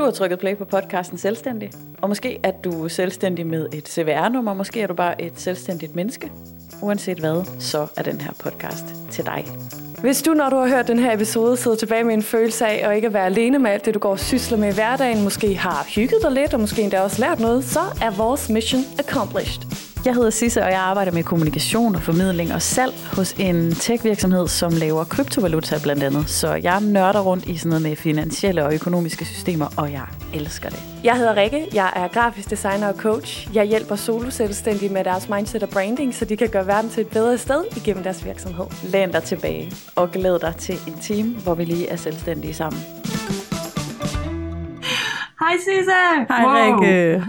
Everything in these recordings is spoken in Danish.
Du har trykket play på podcasten Selvstændig, og måske er du selvstændig med et CVR-nummer, måske er du bare et selvstændigt menneske. Uanset hvad, så er den her podcast til dig. Hvis du, når du har hørt den her episode, sidder tilbage med en følelse af at ikke være alene med alt det, du går og sysler med i hverdagen, måske har hygget dig lidt, og måske endda også lært noget, så er vores mission accomplished. Jeg hedder Sisse, og jeg arbejder med kommunikation og formidling og salg hos en tech-virksomhed, som laver kryptovaluta blandt andet. Så jeg nørder rundt i sådan noget med finansielle og økonomiske systemer, og jeg elsker det. Jeg hedder Rikke, jeg er grafisk designer og coach. Jeg hjælper soloselvstændige med deres mindset og branding, så de kan gøre verden til et bedre sted igennem deres virksomhed. Læn dig tilbage og glæd dig til en time, hvor vi lige er selvstændige sammen. Hej Sisse! Hej wow. Rikke!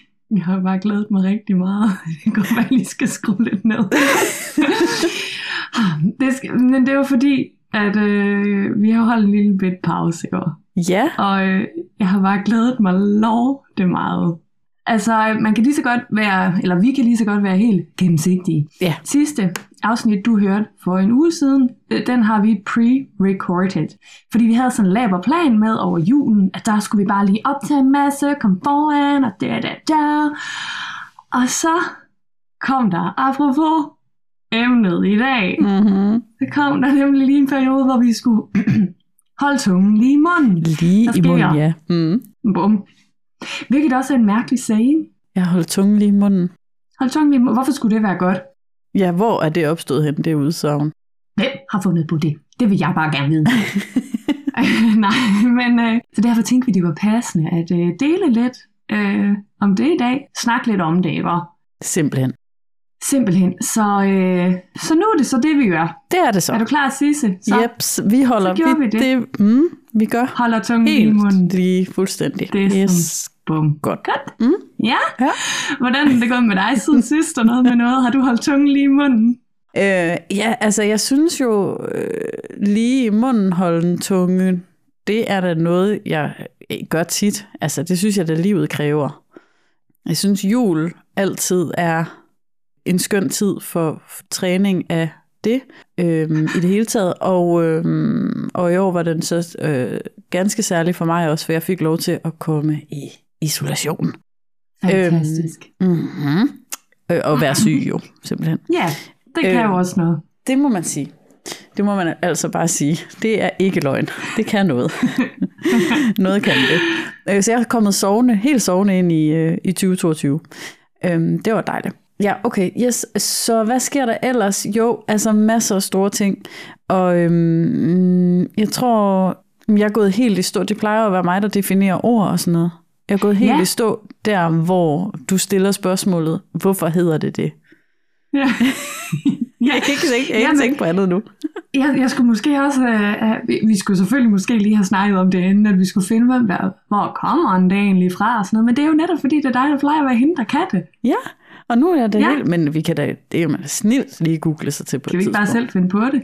Jeg har bare glædet mig rigtig meget. Det går bare lige skal skrue lidt ned. det skal, men det jo fordi, at øh, vi har holdt en lille bit pause i år. Ja. Og øh, jeg har bare glædet mig lov det meget. Altså, man kan lige så godt være, eller vi kan lige så godt være helt gennemsigtige. Ja. Sidste afsnit, du hørte for en uge siden, øh, den har vi pre-recorded. Fordi vi havde sådan en laber plan med over julen, at der skulle vi bare lige optage en masse, komme foran, og da, da, da. Og så kom der, apropos emnet i dag, Mm-hmm. så kom der nemlig lige en periode, hvor vi skulle holde tungen lige i munden. Lige i munden, ja. Mm. Bum. Hvilket også er en mærkelig saying. Jeg holdt tungen lige i munden. Hold tungen lige i munden. Hvorfor skulle det være godt? Ja, hvor er det opstået hen, det udsagn? Hvem har fundet på det? Det vil jeg bare gerne vide. Nej, men øh, så derfor tænkte vi, det var passende at øh, dele lidt øh, om det i dag. Snak lidt om det, ikke? Simpelthen. Simpelthen. Så, øh, så nu er det så det, vi gør. Det er det så. Er du klar, Sisse? Så Jeps, vi holder... Så gjorde vi det. det mm, vi gør holder tungen lige i munden. helt lige fuldstændig. Det er yes. Bum. Godt. Godt. Mm. Ja. Ja. Hvordan er det gået med dig siden sidst og noget med noget? Har du holdt tungen lige i munden? Øh, ja, altså jeg synes jo øh, lige i munden holden tunge, det er da noget, jeg øh, gør tit. Altså det synes jeg, da livet kræver. Jeg synes jul altid er en skøn tid for træning af det øhm, i det hele taget. Og, øhm, og i år var den så øh, ganske særlig for mig også, for jeg fik lov til at komme i isolation. Fantastisk. Mm-hmm. Øh, og være syg jo, simpelthen. Ja, det kan Øh, jo også noget. Det må man sige. Det må man altså bare sige. Det er ikke løgn. Det kan noget. noget kan det. Øh, Så jeg er kommet sovende, helt sovende ind i, øh, i 2022. Øhm, Det var dejligt. Ja, okay. Yes. Så hvad sker der ellers? Jo, altså masser af store ting. Og øhm, jeg tror, jeg er gået helt i stå. Det plejer at være mig, der definerer ord og sådan noget. Jeg er gået helt Ja. i stå der, hvor du stiller spørgsmålet, hvorfor hedder det det? Ja. Jeg kan ikke tænke, jeg kan tænke på andet nu. Jeg, jeg skulle måske også, uh, vi, vi skulle selvfølgelig måske lige have snakket om det inden, at vi skulle finde, hvem der, hvor kommer den det egentlig fra og sådan noget, men det er jo netop fordi, det er dig, der plejer at være hende, der kan det. Ja, og nu er det Ja. helt, men vi kan da, det er jo snilt lige google sig til på Kan vi ikke bare selv finde på det?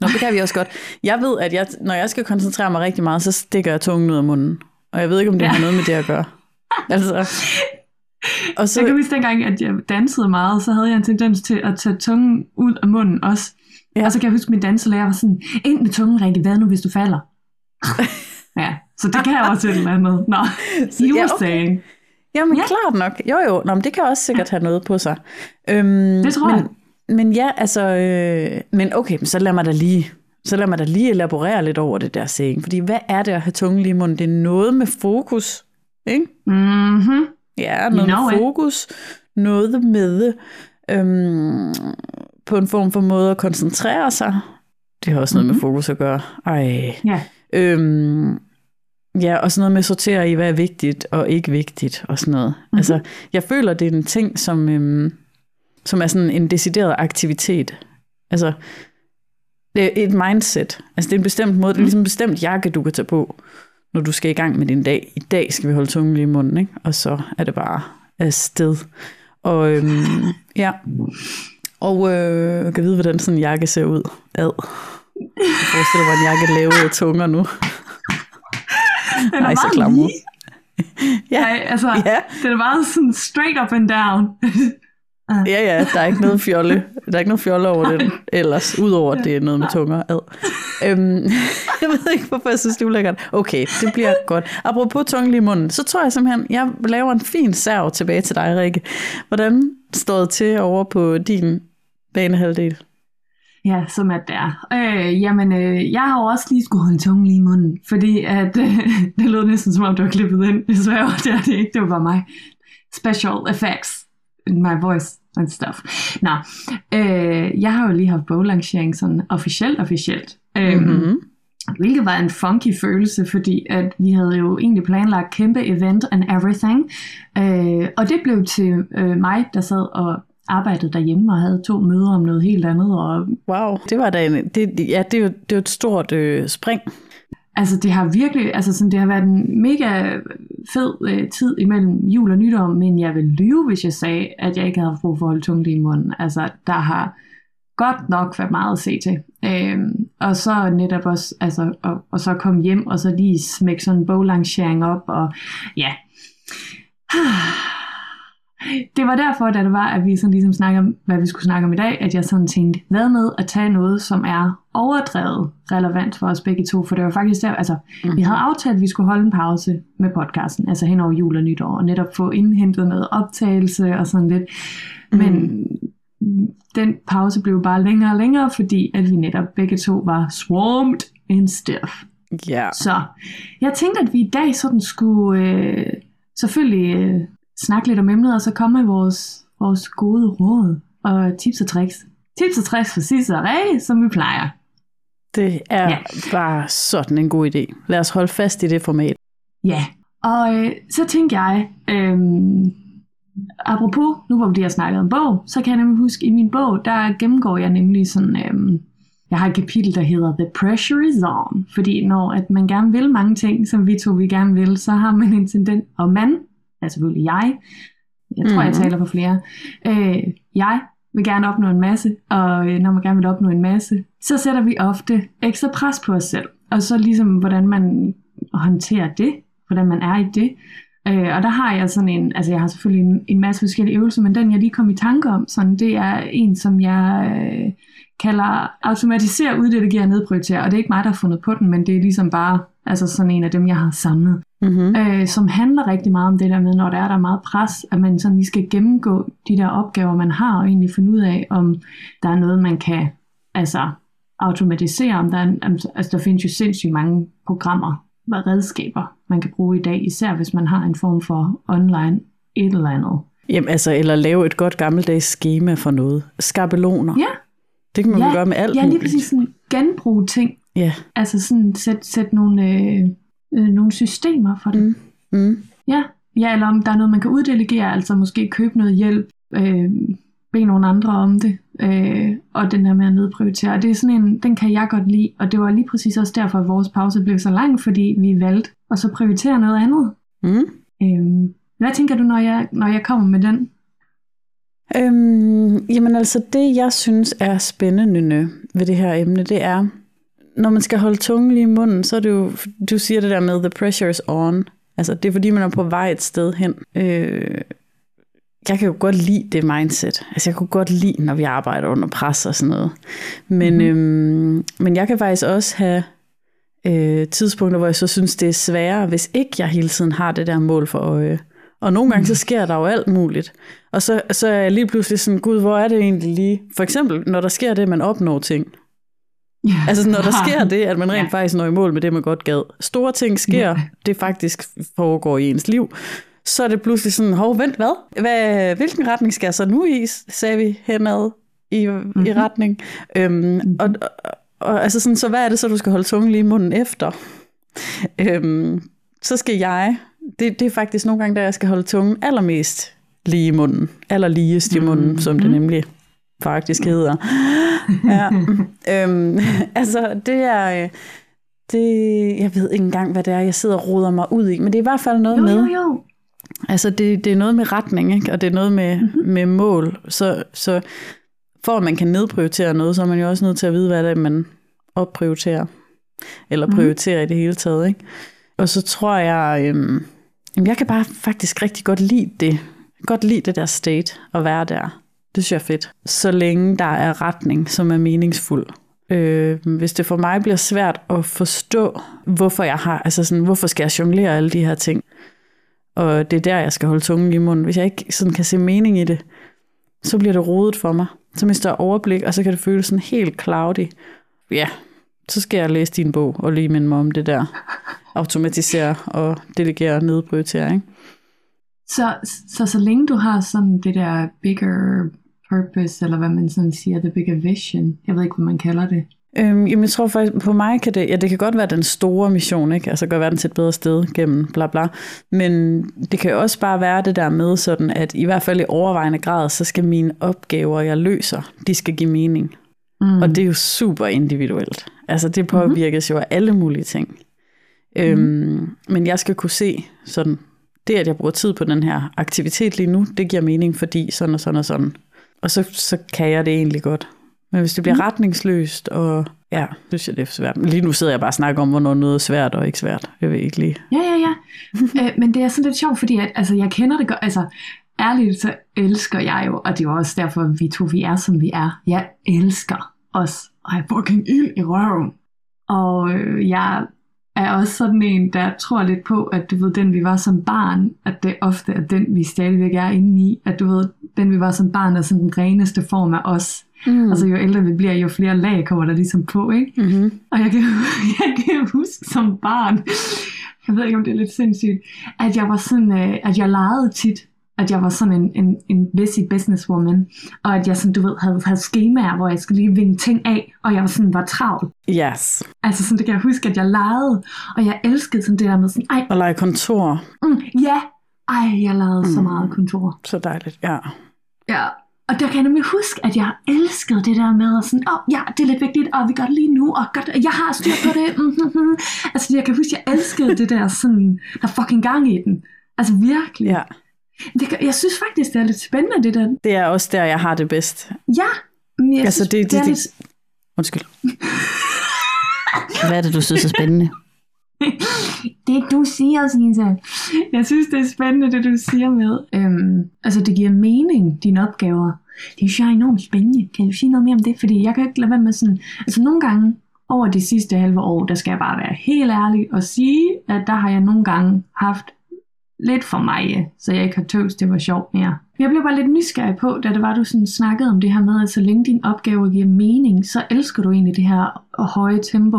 Nå, det kan vi også godt. Jeg ved, at jeg, når jeg skal koncentrere mig rigtig meget, så stikker jeg tungen ud af munden. Og jeg ved ikke, om det Ja. har noget med det at gøre. Altså, og Så jeg kan huske dengang, at jeg dansede meget, så havde jeg en tendens til at tage tungen ud af munden også. Ja. Og så kan jeg huske, at min danselærer var sådan, ind med tungen, Rikke, hvad nu, hvis du falder? ja, så det kan jeg også et eller andet. Nå, Så- you ja, okay. saying. jamen Ja. klart nok. Jo jo, Nå, men det kan også sikkert have noget på sig. Øhm, Det tror men, jeg. Men ja, altså, øh, men okay, men så lad mig da lige, så lad mig da lige elaborere lidt over det der saying. Fordi hvad er det at have tungen lige i munden? Det er noget med fokus, ikke? Mhm. Ja, noget know med it. fokus, noget med øhm, på en form for måde at koncentrere sig. Det har også noget Mhm. med fokus at gøre. Ej. Ja. Øhm, ja, og sådan noget med at sortere i, hvad er vigtigt og ikke vigtigt og sådan noget. Mhm. Mm-hmm. Altså, jeg føler, det er en ting, som, øhm, som er sådan en decideret aktivitet. Altså, et mindset. Altså, det er en bestemt måde, det er ligesom en bestemt jakke, du kan tage på, når du skal i gang med din dag. I dag skal vi holde tungen lige i munden, ikke? Og så er det bare afsted. Og øhm, ja, og øh, kan vide, hvordan sådan en jakke ser ud. Ad. Jeg forestiller mig en jakke lavet af tunger nu. Den er Ej, så klam. Ja. Ja, altså, Ja. den er meget sådan straight up and down. Ah. Ja, ja, der er ikke noget fjolle. Der er ikke noget fjolle over den ellers, udover at det er noget med tunger. Ad. Øhm, jeg ved ikke, hvorfor jeg synes, det er ulækkert. Okay, det bliver godt. Apropos tunge i munden, så tror jeg simpelthen, jeg laver en fin serv tilbage til dig, Rikke. Hvordan står det til over på din banehalvdel? Ja, som at det er. Øh, jamen, øh, jeg har jo også lige skulle holde tungen lige i munden, fordi at, øh, det lød næsten som om, det var klippet ind. Desværre, det er det ikke, det var bare mig. Special effects my voice and stuff. Nå, øh, jeg har jo lige haft boglancering sådan officielt, officielt. Øh, Mm-hmm. Hvilket var en funky følelse, fordi at vi havde jo egentlig planlagt kæmpe event and everything. Øh, og det blev til øh, mig, der sad og arbejdede derhjemme og havde to møder om noget helt andet. Og, Wow, det var da en, det, ja, det er jo, det er et stort øh, spring altså det har virkelig, altså sådan, det har været en mega fed øh, tid imellem jul og nytår, men jeg vil lyve, hvis jeg sagde, at jeg ikke havde brug for at holde tungt i munden. Altså der har godt nok været meget at se til. Øhm, og så netop også, altså, og, og så komme hjem, og så lige smække sådan en boglancering op, og ja. Det var derfor, da det var, at vi sådan ligesom snakker om, hvad vi skulle snakke om i dag, at jeg sådan tænkte, hvad med at tage noget, som er overdrevet relevant for os begge to, for det var faktisk der, altså, mm. vi havde aftalt, at vi skulle holde en pause med podcasten, altså hen over jul og nytår, og netop få indhentet noget optagelse og sådan lidt, men den pause blev bare længere og længere, fordi at vi netop begge to var swarmed in stuff. Ja. Så jeg tænkte, at vi i dag sådan skulle øh, selvfølgelig øh, snakke lidt om emnet, og så komme med vores, vores gode råd og tips og tricks. Tips og tricks for Sisse og Rikke, som vi plejer. Det er Ja. bare sådan en god idé. Lad os holde fast i det format. Ja, og øh, så tænkte jeg, øh, apropos, nu hvor vi har snakket om bog, så kan jeg nemlig huske, i min bog, der gennemgår jeg nemlig sådan, øh, jeg har et kapitel, der hedder The Pressure is On, fordi når at man gerne vil mange ting, som vi to vi gerne vil, så har man en tendens, og man, er selvfølgelig jeg, jeg tror, mm. jeg Mhm. taler for flere, øh, jeg vil gerne opnå en masse, og øh, når man gerne vil opnå en masse, så sætter vi ofte ekstra pres på os selv. Og så ligesom, hvordan man håndterer det, hvordan man er i det. Øh, og der har jeg sådan en, altså jeg har selvfølgelig en, en masse forskellige øvelser, men den jeg lige kom i tanke om, sådan, det er en, som jeg øh, kalder automatisere, uddelegere og nedprioritere. Og det er ikke mig, der har fundet på den, men det er ligesom bare altså sådan en af dem, jeg har samlet Mm-hmm. øh, som handler rigtig meget om det der med, når der er der er meget pres, at man sådan lige skal gennemgå de der opgaver, man har, og egentlig finde ud af, om der er noget, man kan altså, automatisere. Om der, er, altså, der findes jo sindssygt mange programmer og redskaber, man kan bruge i dag, især hvis man har en form for online et eller andet. Jamen altså, eller lave et godt gammeldags schema for noget. Skabeloner. Ja, Det kan man ja, ja. gøre med alt ja lige muligt. præcis sådan genbruge ting. Ja. Altså sådan sæt, sæt nogle, øh, øh, nogle systemer for det. Mm. Mm. Ja, ja, eller om der er noget, man kan uddelegere, altså måske købe noget hjælp, øh, bede nogle andre om det, øh, og den her med at nedprioritere. Og det er sådan en, den kan jeg godt lide, og det var lige præcis også derfor, at vores pause blev så lang, fordi vi valgte at så prioritere noget andet. Mm. Øh, hvad tænker du, når jeg, når jeg kommer med den? Øhm, jamen altså, det jeg synes er spændende ved det her emne, det er, når man skal holde tungen lige i munden, så er det jo, du siger det der med, the pressure is on. Altså, det er fordi, man er på vej et sted hen. Øh, jeg kan jo godt lide det mindset. Altså, jeg kunne godt lide, når vi arbejder under pres og sådan noget. Men, mm-hmm. øhm, men jeg kan faktisk også have øh, tidspunkter, hvor jeg så synes, det er sværere, hvis ikke jeg hele tiden har det der mål for øje. Og nogle gange, så sker der jo alt muligt. Og så, så er jeg lige pludselig sådan, gud, hvor er det egentlig lige? For eksempel, når der sker det, at man opnår ting. Ja. Altså, når der sker det, at man rent Ja. faktisk når i mål med det, man godt gad. Store ting sker, Ja. det faktisk foregår i ens liv. Så er det pludselig sådan, hov, vent, hvad? hvad hvilken retning skal jeg så nu i, sagde vi henad i, mm-hmm. i retning. Øhm, mm-hmm. og, og, og, altså sådan, så hvad er det så, du skal holde tungen lige i munden efter? Øhm, så skal jeg, det, det er faktisk nogle gange, der jeg skal holde tungen allermest lige i munden. Allerligest i munden, mm-hmm. som det nemlig faktisk hedder. Ja. øhm, altså, det er... øh, Det, jeg ved ikke engang, hvad det er, jeg sidder og roder mig ud i, men det er i hvert fald noget Jo, med. jo, jo. Altså, det, det er noget med retning, ikke? og det er noget med, mm-hmm. med mål. Så, så for at man kan nedprioritere noget, så er man jo også nødt til at vide, hvad det er, man opprioriterer. Eller prioriterer mm-hmm. i det hele taget. Ikke? Og så tror jeg, øhm, jamen jeg kan bare faktisk rigtig godt lide det. Godt lide det der state, at være der. Det synes jeg er fedt. Så længe der er retning, som er meningsfuld. Øh, hvis det for mig bliver svært at forstå, hvorfor jeg har, altså sådan, hvorfor skal jeg jonglere alle de her ting, og det er der, jeg skal holde tungen i munden. Hvis jeg ikke sådan kan se mening i det, så bliver det rodet for mig. Så mister jeg overblik, og så kan det føles sådan helt cloudy. Ja, så skal jeg læse din bog og lige minde mig om det der. Automatisere og delegere og nedprioritere, ikke? Så, så så længe du har sådan det der bigger purpose, eller hvad man sådan siger, the bigger vision, jeg ved ikke, hvad man kalder det. Øhm, jamen, jeg tror faktisk, på mig kan det, ja, det kan godt være den store mission, ikke? Altså gøre verden til et bedre sted gennem bla bla. Men det kan jo også bare være det der med sådan, at i hvert fald i overvejende grad, så skal mine opgaver, jeg løser, de skal give mening. Mm. Og det er jo super individuelt. Altså det påvirkes mm-hmm. jo af alle mulige ting. Mm. Øhm, men jeg skal kunne se sådan, det at jeg bruger tid på den her aktivitet lige nu, det giver mening, fordi sådan og sådan og sådan. Og så, så kan jeg det egentlig godt. Men hvis det bliver mm. retningsløst, og ja, synes jeg, det er svært. Men lige nu sidder jeg bare og snakker om, hvornår noget er svært og ikke svært. Jeg ved ikke lige. Ja, ja, ja. øh, men det er sådan lidt sjovt, fordi at, altså, jeg kender det godt. Altså, ærligt, så elsker jeg jo, og det er jo også derfor, vi to vi er, som vi er. Jeg elsker os. Ej, fucking ild i røven. Og øh, jeg er også sådan en, der tror lidt på, at du ved, den vi var som barn, at det ofte er den, vi stadigvæk er inde i. At du ved, den vi var som barn er sådan den reneste form af os. Mm. Altså jo ældre vi bliver, jo flere lag kommer der ligesom på, ikke? Mm-hmm. Og jeg kan, jeg kan huske som barn, jeg ved ikke om det er lidt sindssygt, at jeg var sådan, øh, at jeg legede tit, at jeg var sådan en, en, en busy businesswoman, og at jeg sådan, du ved, havde, havde skemaer, hvor jeg skulle lige vinge ting af, og jeg var sådan, var travl. Yes. Altså sådan, det kan jeg huske, at jeg legede, og jeg elskede sådan det der med sådan, ej, Og lege kontor. mm, ja, ej, jeg legede mm. så meget kontor. Så dejligt, ja. Ja, og der kan jeg nemlig huske, at jeg elskede det der med, at sådan, åh, oh, ja, det er lidt vigtigt, og vi gør det lige nu, og godt, jeg har styr på det. Mm-hmm. Altså, jeg kan huske, at jeg elskede det der sådan, der er fucking gang i den. Altså, virkelig. ja. Det, kan- jeg synes faktisk, det er lidt spændende, det der. Det er også der, jeg har det bedst. Ja, men jeg Altså, synes, det- det- er det- lidt, Undskyld. Hvad er det, du synes er spændende? det du siger, Sisa. Jeg synes, det er spændende, det du siger med. Øhm, altså, det giver mening, dine opgaver. Det synes jeg er enormt spændende. Kan du sige noget mere om det? Fordi jeg kan ikke lade være med sådan... Altså, nogle gange over de sidste halve år, der skal jeg bare være helt ærlig og sige, at der har jeg nogle gange haft lidt for mig, så jeg ikke har tøvs, det var sjovt mere. Jeg blev bare lidt nysgerrig på, da det var, du sådan snakkede om det her med, at så længe din opgave giver mening, så elsker du egentlig det her høje tempo.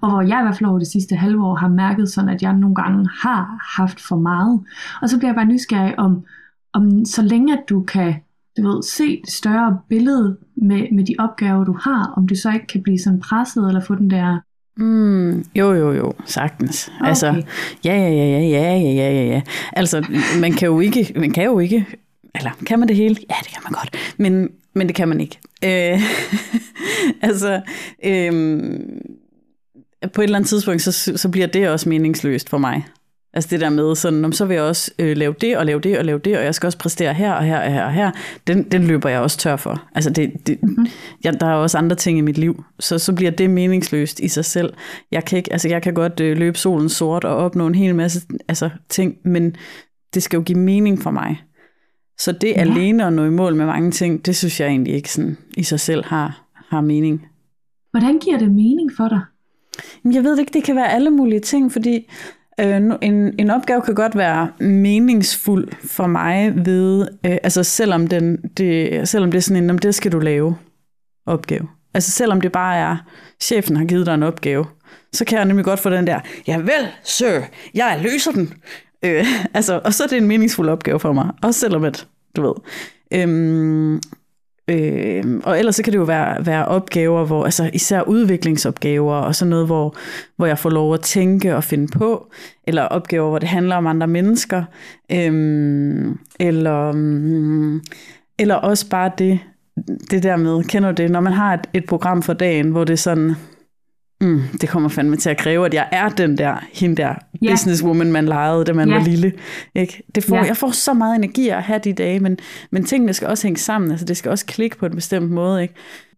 Og hvor jeg i hvert fald over det sidste halve år har mærket sådan, at jeg nogle gange har haft for meget. Og så bliver jeg bare nysgerrig om, om så længe at du kan du ved, se det større billede med, med de opgaver, du har, om du så ikke kan blive sådan presset, eller få den der Mm, jo, jo, jo, sagtens. Okay. Altså, ja, ja, ja, ja, ja, ja, ja, ja. Altså, man kan jo ikke, man kan jo ikke, eller kan man det hele? Ja, det kan man godt, men, men det kan man ikke. Øh, altså, øhm, på et eller andet tidspunkt, så, så bliver det også meningsløst for mig. Altså det der med sådan, om så vil jeg også øh, lave det og lave det og lave det, og jeg skal også præstere her og her og her og her. Den, den løber jeg også tør for. Altså det, det, mm-hmm. ja, der er også andre ting i mit liv, så, så bliver det meningsløst i sig selv. Jeg kan, ikke, altså jeg kan godt øh, løbe solen sort og opnå en hel masse altså, ting, men det skal jo give mening for mig. Så det ja. alene at nå i mål med mange ting, det synes jeg egentlig ikke sådan, i sig selv har, har mening. Hvordan giver det mening for dig? Jamen, Jeg ved ikke, det kan være alle mulige ting, fordi øh, en, en opgave kan godt være meningsfuld for mig ved, øh, altså selvom, den, det, selvom det er sådan en, om det skal du lave opgave. Altså selvom det bare er, chefen har givet dig en opgave, så kan jeg nemlig godt få den der, ja vel, sir, jeg løser den. Øh, altså, og så er det en meningsfuld opgave for mig, også selvom at, du ved, øhm, Øh, og ellers så kan det jo være, være opgaver, hvor, altså især udviklingsopgaver og sådan noget, hvor, hvor jeg får lov at tænke og finde på, eller opgaver, hvor det handler om andre mennesker, øh, eller, mm, eller også bare det, det der med, kender du det, når man har et, et program for dagen, hvor det er sådan, mm, det kommer fandme til at kræve, at jeg er den der, hende der Ja. businesswoman, man legede, da man Ja. var lille. Ikke? Det får, Ja. Jeg får så meget energi at have de dage, men, men tingene skal også hænge sammen, altså det skal også klikke på en bestemt måde. Ikke?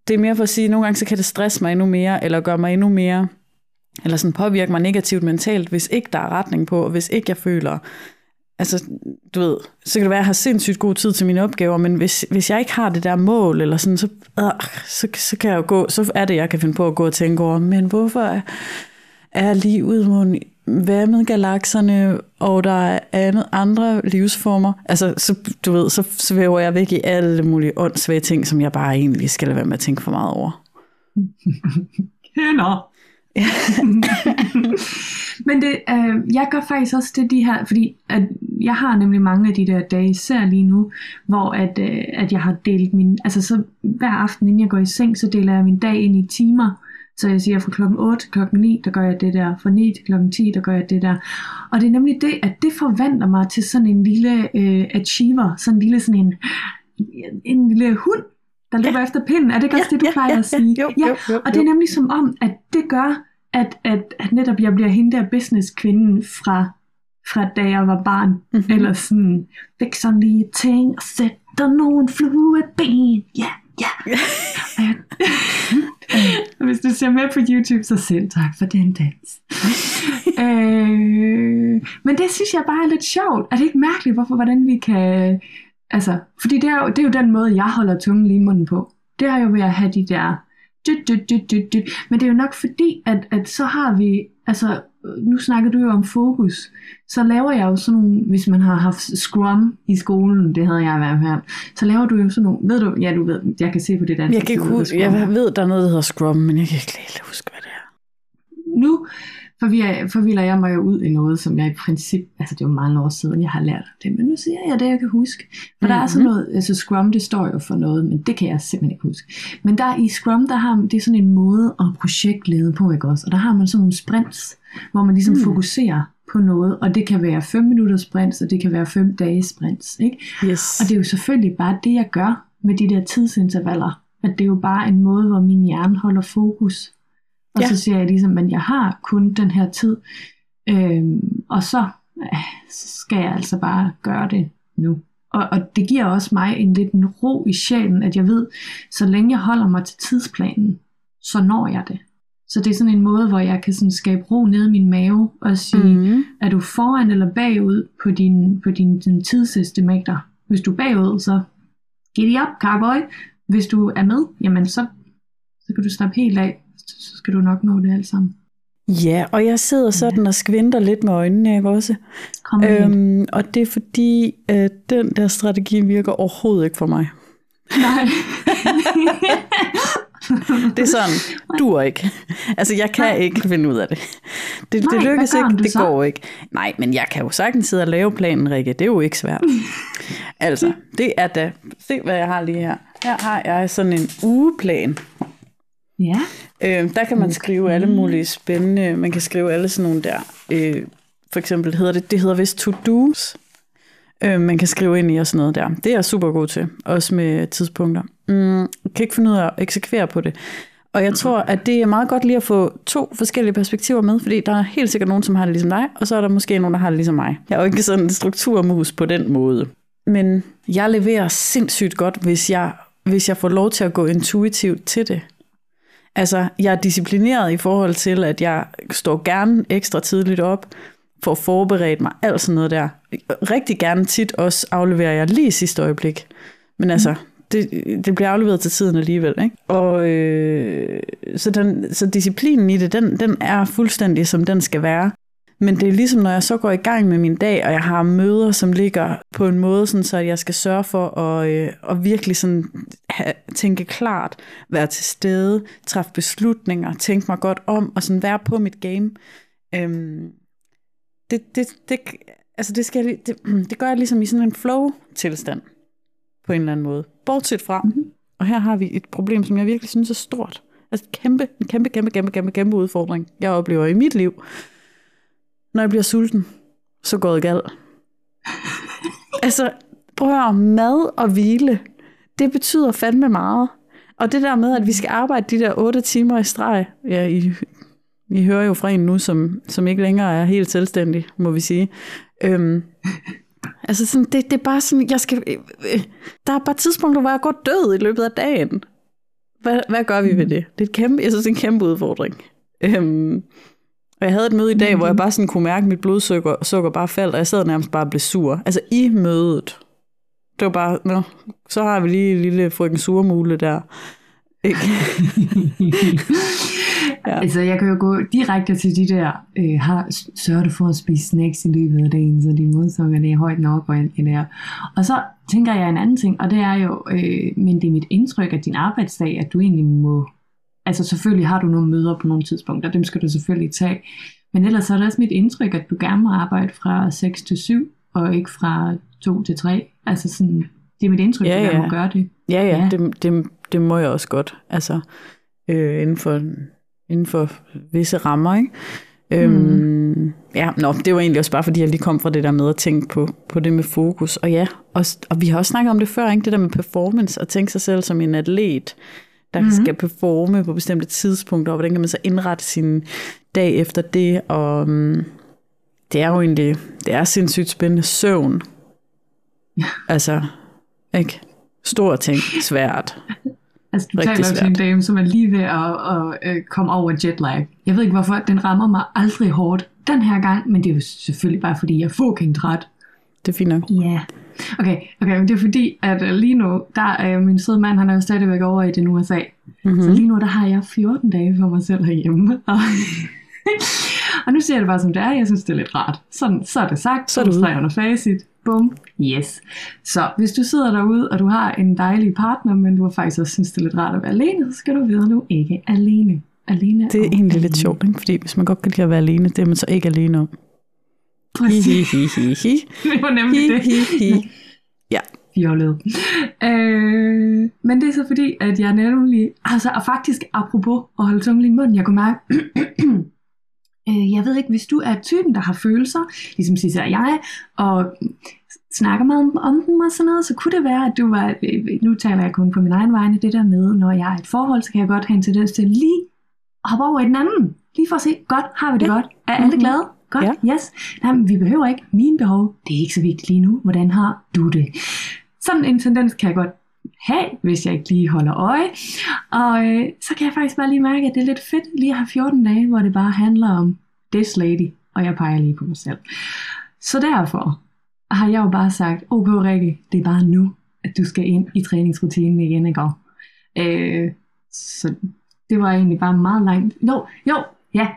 Det er mere for at sige, at nogle gange så kan det stresse mig endnu mere, eller gøre mig endnu mere, eller sådan påvirke mig negativt mentalt, hvis ikke der er retning på, og hvis ikke jeg føler, altså, du ved, så kan det være, at jeg har sindssygt god tid til mine opgaver, men hvis, hvis jeg ikke har det der mål, eller sådan, så, øh, så, så kan jeg jo gå, så er det, jeg kan finde på at gå og tænke over, men hvorfor er, er livet hvad med galakserne, og der er andet, andre livsformer. Altså, så, du ved, så svæver jeg væk i alle mulige åndssvage ting, som jeg bare egentlig skal lade være med at tænke for meget over. Kender. Men det, øh, jeg gør faktisk også det de her, fordi at jeg har nemlig mange af de der dage, især lige nu, hvor at, øh, at jeg har delt min, altså så hver aften inden jeg går i seng, så deler jeg min dag ind i timer, så jeg siger fra klokken 8 til klokken 9, der gør jeg det der. Fra 9 til klokken 10, der gør jeg det der. Og det er nemlig det, at det forvandler mig til sådan en lille øh, achiever. Sådan en lille, sådan en, en lille hund, der løber ja. efter pinden. Er det ikke også ja, det, du plejer ja, at sige? Ja, jo, ja. Jo, jo, og det er nemlig som om, at det gør, at, at, at netop jeg bliver hende der businesskvinden fra, fra da jeg var barn. Mm-hmm. Eller sådan, fik sådan lige ting og sætter nogle flueben. Ja, ja. Hvis du ser med på YouTube, så selv tak for den dans. øh, men det synes jeg bare er lidt sjovt. Er det ikke mærkeligt, hvorfor, hvordan vi kan... Altså, fordi det er, jo, det er jo den måde, jeg holder tungen lige i munden på. Det er jo ved at have de der... Dyt, dyt, dyt, dyt, dyt. Men det er jo nok fordi, at, at så har vi... Altså, nu snakker du jo om fokus, så laver jeg jo sådan nogle, hvis man har haft Scrum i skolen, det havde jeg i hvert fald, så laver du jo sådan nogle, ved du, ja du ved, jeg kan se på det der. Jeg kan ikke huske, jeg ved, der er noget, der hedder Scrum, men jeg kan ikke helt huske, hvad det er. Forvirrer, forvilder jeg mig jo ud i noget, som jeg i princip, altså det er jo mange år siden, jeg har lært det, men nu siger jeg det, jeg kan huske. For mm-hmm. der er sådan noget, altså Scrum, det står jo for noget, men det kan jeg simpelthen ikke huske. Men der i Scrum, der har det er sådan en måde at projektlede på, ikke også? Og der har man sådan nogle sprints, hvor man ligesom mm. fokuserer på noget, og det kan være 5 minutters sprints, og det kan være 5 dages sprints, ikke? Yes. Og det er jo selvfølgelig bare det, jeg gør med de der tidsintervaller, at det er jo bare en måde, hvor min hjerne holder fokus. Og ja. så siger jeg ligesom, at jeg har kun den her tid, øhm, og så, øh, så skal jeg altså bare gøre det nu. Og, og det giver også mig en lidt en ro i sjælen, at jeg ved, så længe jeg holder mig til tidsplanen, så når jeg det. Så det er sådan en måde, hvor jeg kan sådan skabe ro ned i min mave og sige, mm. er du foran eller bagud på din, på din, din tidsestimater? Hvis du er bagud, så get up, cowboy. Hvis du er med, jamen så, så kan du slappe helt af. Så skal du nok nå det alt sammen. Ja, og jeg sidder sådan og skvinder lidt med øjnene, ikke også? Kom øhm, og det er fordi, at den der strategi virker overhovedet ikke for mig. Nej. det er sådan, du ikke. Altså, jeg kan Nej. ikke finde ud af det. Det, Nej, det lykkes ikke, det så? går ikke. Nej, men jeg kan jo sagtens sidde og lave planen, Rikke. Det er jo ikke svært. altså, det er da... Se, hvad jeg har lige her. Her har jeg sådan en ugeplan. Ja. Øh, der kan man skrive alle mulige spændende... Man kan skrive alle sådan nogle der... Øh, for eksempel hedder det, det hedder vist to-dos. Øh, man kan skrive ind i og sådan noget der. Det er jeg super god til, også med tidspunkter. Mm, jeg kan ikke finde ud af at eksekvere på det. Og jeg tror, at det er meget godt lige at få to forskellige perspektiver med, fordi der er helt sikkert nogen, som har det ligesom dig, og så er der måske nogen, der har det ligesom mig. Jeg er jo ikke sådan en strukturmus på den måde. Men jeg leverer sindssygt godt, hvis jeg, hvis jeg får lov til at gå intuitivt til det. Altså, jeg er disciplineret i forhold til, at jeg står gerne ekstra tidligt op, for at forberede mig, alt sådan noget der. Rigtig gerne tit også afleverer jeg lige i sidste øjeblik. Men altså, det, det bliver afleveret til tiden alligevel. Ikke? Og øh, så, den, så disciplinen i det, den, den er fuldstændig som den skal være. Men det er ligesom, når jeg så går i gang med min dag, og jeg har møder, som ligger på en måde, sådan, så jeg skal sørge for at, øh, at virkelig sådan, have, tænke klart, være til stede, træffe beslutninger, tænke mig godt om, og sådan være på mit game. Øhm, det, det, det, altså det, skal, det, det gør jeg ligesom i sådan en flow-tilstand, på en eller anden måde. Bortset fra, mm-hmm. og her har vi et problem, som jeg virkelig synes er stort. Altså kæmpe, en kæmpe, kæmpe, kæmpe, kæmpe, kæmpe udfordring, jeg oplever i mit liv. Når jeg bliver sulten, så går det galt. altså, prøv at høre, mad og hvile, det betyder fandme meget. Og det der med, at vi skal arbejde de der otte timer i streg, ja, i vi hører jo fra en nu, som, som ikke længere er helt selvstændig, må vi sige. Øhm, altså sådan, det, det er bare sådan, jeg skal, øh, der er bare tidspunkter, hvor jeg går død i løbet af dagen. Hvad, hvad gør vi ved det? Det er et kæmpe, jeg synes, det er en kæmpe udfordring. Øhm, og jeg havde et møde i dag, hvor jeg bare sådan kunne mærke, at mit blodsukker sukker bare faldt, og jeg sad nærmest bare og blev sur. Altså i mødet. Det var bare, nå, så har vi lige en lille frøken surmule der. Ikke? ja. Altså, jeg kan jo gå direkte til de der, øh, har, sørger du for at spise snacks i løbet af dagen, så din modsukker det er højt nok, og det er. Og så tænker jeg en anden ting, og det er jo, øh, men det er mit indtryk af din arbejdsdag, at du egentlig må, altså selvfølgelig har du nogle møder på nogle tidspunkter, dem skal du selvfølgelig tage, men ellers er det også mit indtryk, at du gerne må arbejde fra 6 til 7, og ikke fra 2 til 3. Altså sådan, det er mit indtryk, ja, at du ja. må gøre det. Ja, ja, ja. Det, det, det må jeg også godt. Altså, øh, inden, for, inden for visse rammer, ikke? Øhm, mm. ja, nå, det var egentlig også bare, fordi jeg lige kom fra det der med at tænke på, på det med fokus. Og ja, og, og vi har også snakket om det før, ikke? det der med performance, og tænke sig selv som en atlet, der mm. skal performe på bestemte tidspunkter, og hvordan kan man så indrette sin dag efter det, og um, det er jo egentlig, det er sindssygt spændende søvn. Ja. Altså, ikke? Store ting, svært. Altså, du taler jo til en dame, som er lige ved at, at, at komme over jetlag. Jeg ved ikke hvorfor, den rammer mig aldrig hårdt den her gang, men det er jo selvfølgelig bare fordi, jeg er fucking træt. Det er fint nok. Ja. Yeah. Okay, okay, men det er fordi, at uh, lige nu, der er min søde mand, han er jo stadigvæk over i den USA. Mm-hmm. Så lige nu, der har jeg 14 dage for mig selv herhjemme. Og, og nu siger jeg det bare som det er, jeg synes det er lidt rart. Sådan, så er det sagt, så er det under facit. Bum. Yes. Så hvis du sidder derude, og du har en dejlig partner, men du har faktisk også synes, det er lidt rart at være alene, så skal du vide, at du ikke er alene. alene det er egentlig alene. lidt sjovt, ikke? fordi hvis man godt kan lide at være alene, det er man så ikke alene om. Præcis. Hi, hi, hi, hi. det var nemlig hi, det. Hi, hi. Ja. Fjollet. Øh, men det er så fordi, at jeg nemlig, altså og faktisk apropos at holde tungen i munden, jeg kunne mærke, øh, jeg ved ikke, hvis du er typen, der har følelser, ligesom Sisse og jeg, og snakker meget om, om dem og sådan noget, så kunne det være, at du var, nu taler jeg kun på min egen vegne, det der med, når jeg er i et forhold, så kan jeg godt have en tendens til lige at hoppe over i den anden. Lige for at se, godt, har vi det ja. godt? Er alle mm-hmm. glade? Godt, ja. yes. Nej, men vi behøver ikke mine behov. Det er ikke så vigtigt lige nu. Hvordan har du det? Sådan en tendens kan jeg godt have, hvis jeg ikke lige holder øje. Og øh, så kan jeg faktisk bare lige mærke, at det er lidt fedt lige at have 14 dage, hvor det bare handler om this lady, og jeg peger lige på mig selv. Så derfor har jeg jo bare sagt, okay Rikke, det er bare nu, at du skal ind i træningsrutinen igen, ikke? Øh, så det var egentlig bare meget langt. Jo, jo, ja.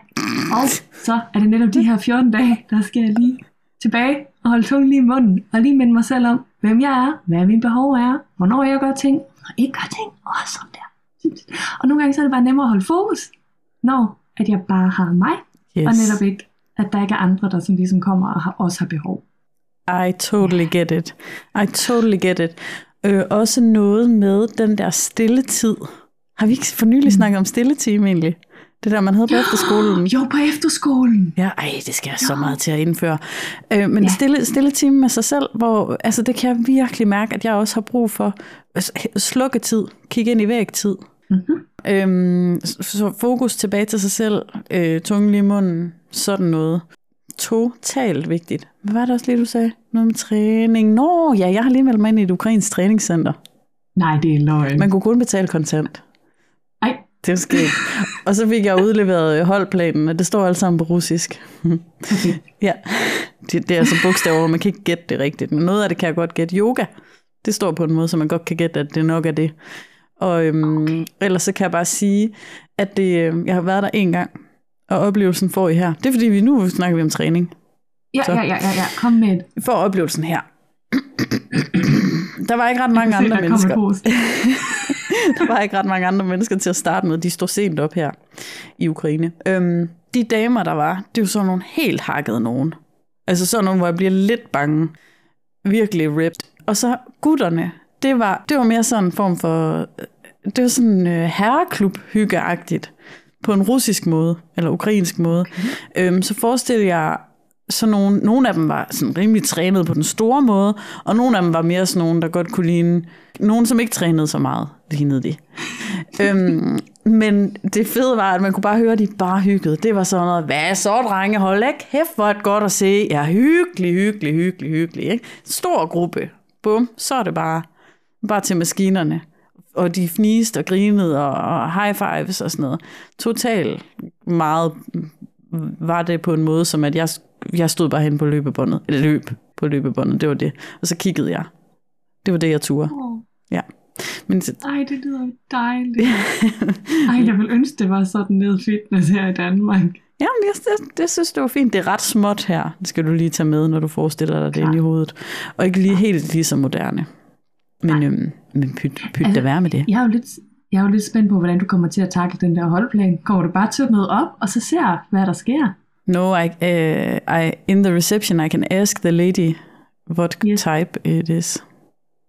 Og så er det netop de her 14 dage, der skal jeg lige tilbage og holde tungen lige i munden, og lige minde mig selv om, hvem jeg er, hvad mine behov er, hvornår jeg gør ting, og ikke gør ting, og sådan der. Og nogle gange så er det bare nemmere at holde fokus, når at jeg bare har mig, yes. og netop ikke, at der ikke er andre, der som ligesom kommer og har, også har behov. I totally get it. I totally get it. Øh, også noget med den der stille tid. Har vi ikke for nylig mm. snakket om stilletime egentlig? Det der, man havde på efterskolen. Jo, på efterskolen. Ja, ej, det skal jeg så meget til at indføre. Øh, men ja. stille, stille time med sig selv, hvor altså, det kan jeg virkelig mærke, at jeg også har brug for slukketid, kigge ind i vægtid. Mm-hmm. Øhm, så fokus tilbage til sig selv, øh, tungen lige i munden, sådan noget. Totalt vigtigt. Hvad var det også lige, du sagde? Noget med træning. Nå, ja, jeg har lige meldt mig ind i et ukrainsk træningscenter. Nej, det er løgn. Man kunne kun betale kontant. Det er sket. Og så fik jeg udleveret holdplanen, og det står alt sammen på russisk. Ja, det, det er altså bogstaver, hvor man kan ikke gætte det rigtigt. Men noget af det kan jeg godt gætte. Yoga, det står på en måde, så man godt kan gætte, at det nok er det. Og øhm, okay. ellers så kan jeg bare sige, at det, øhm, jeg har været der en gang, og oplevelsen får I her. Det er fordi, vi nu snakker vi om træning. Ja, så. ja, ja, ja, ja. Kom med. For oplevelsen her. Der var ikke ret mange andre mennesker. der var ikke ret mange andre mennesker til at starte med. De står sent op her i Ukraine. Øhm, de damer, der var, det er jo sådan nogle helt hakkede nogen. Altså sådan nogle, hvor jeg bliver lidt bange. Virkelig ripped. Og så gutterne, det var, det var mere sådan en form for... Det var sådan øh, herreklub hyggeagtigt på en russisk måde, eller ukrainsk måde. Okay. Øhm, så forestil jeg så nogle, nogle af dem var sådan rimelig trænet på den store måde, og nogle af dem var mere sådan nogle, der godt kunne ligne, nogen som ikke trænede så meget, lignede de. øhm, men det fede var, at man kunne bare høre, at de bare hyggede. Det var sådan noget, hvad så drenge, hold ikke hæft, hvor et godt at se. Ja, hyggelig, hyggelig, hyggelig, hyggelig. Ikke? Stor gruppe. Bum, så er det bare, bare til maskinerne. Og de fniste og grinede og, og high fives og sådan noget. Total meget var det på en måde, som at jeg, jeg stod bare hen på løbebåndet, eller løb på løbebåndet, det var det. Og så kiggede jeg. Det var det, jeg turde. Oh. Ja. Men Ej, det lyder dejligt. Ej, jeg vil ønske, det var sådan noget fitness her i Danmark. Ja, men jeg, det, det synes det var fint. Det er ret småt her. Det skal du lige tage med, når du forestiller dig det inde i hovedet. Og ikke lige helt lige så moderne. Men, øhm, men pyt, pyt Altså, da være med det. Jeg er jo lidt, jeg er jo lidt spændt på, hvordan du kommer til at takle den der holdplan. Kommer du bare til at møde op, og så ser, hvad der sker? No, I, uh, I, in the reception, I can ask the lady what Yes. type it is.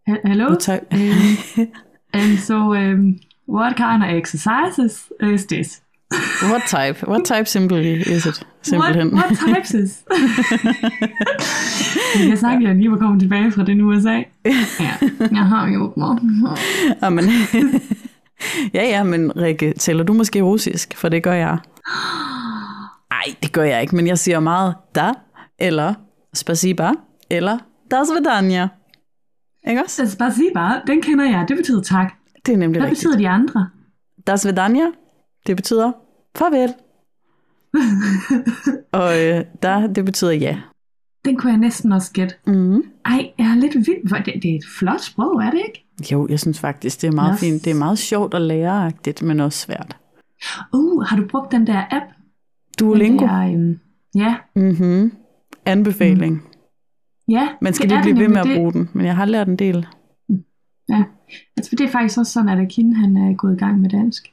He- Hello? What type? Um, and so, um, what kind of exercises is this? what type? What type simply is it? What, Simpelthen. what types is? jeg sagt, at jeg lige var kommet tilbage fra den USA. Ja, jeg har jo mig. Ja, men, ja, ja, men Rikke, tæller du måske russisk? For det gør jeg. Nej, det gør jeg ikke, men jeg siger meget da, eller spasiba, eller da svedanja. Ikke også? Spasiba, den kender jeg. Det betyder tak. Det er nemlig Hvad rigtigt. betyder de andre? Da svedanja, det betyder farvel. Og øh, da, det betyder ja. Den kunne jeg næsten også gætte. Mm. Ej, jeg er lidt vild. Det, det er et flot sprog, er det ikke? Jo, jeg synes faktisk, det er meget Yes. fint. Det er meget sjovt og læreagtigt, men også svært. Uh, har du brugt den der app? Duolingo. Den der, øhm, ja, Mm-hmm. Anbefaling. ja. Man skal det lige er blive det ved med at nemlig. bruge den, men jeg har lært en del. Ja, altså, det er faktisk også sådan, at Akin han er gået i gang med dansk.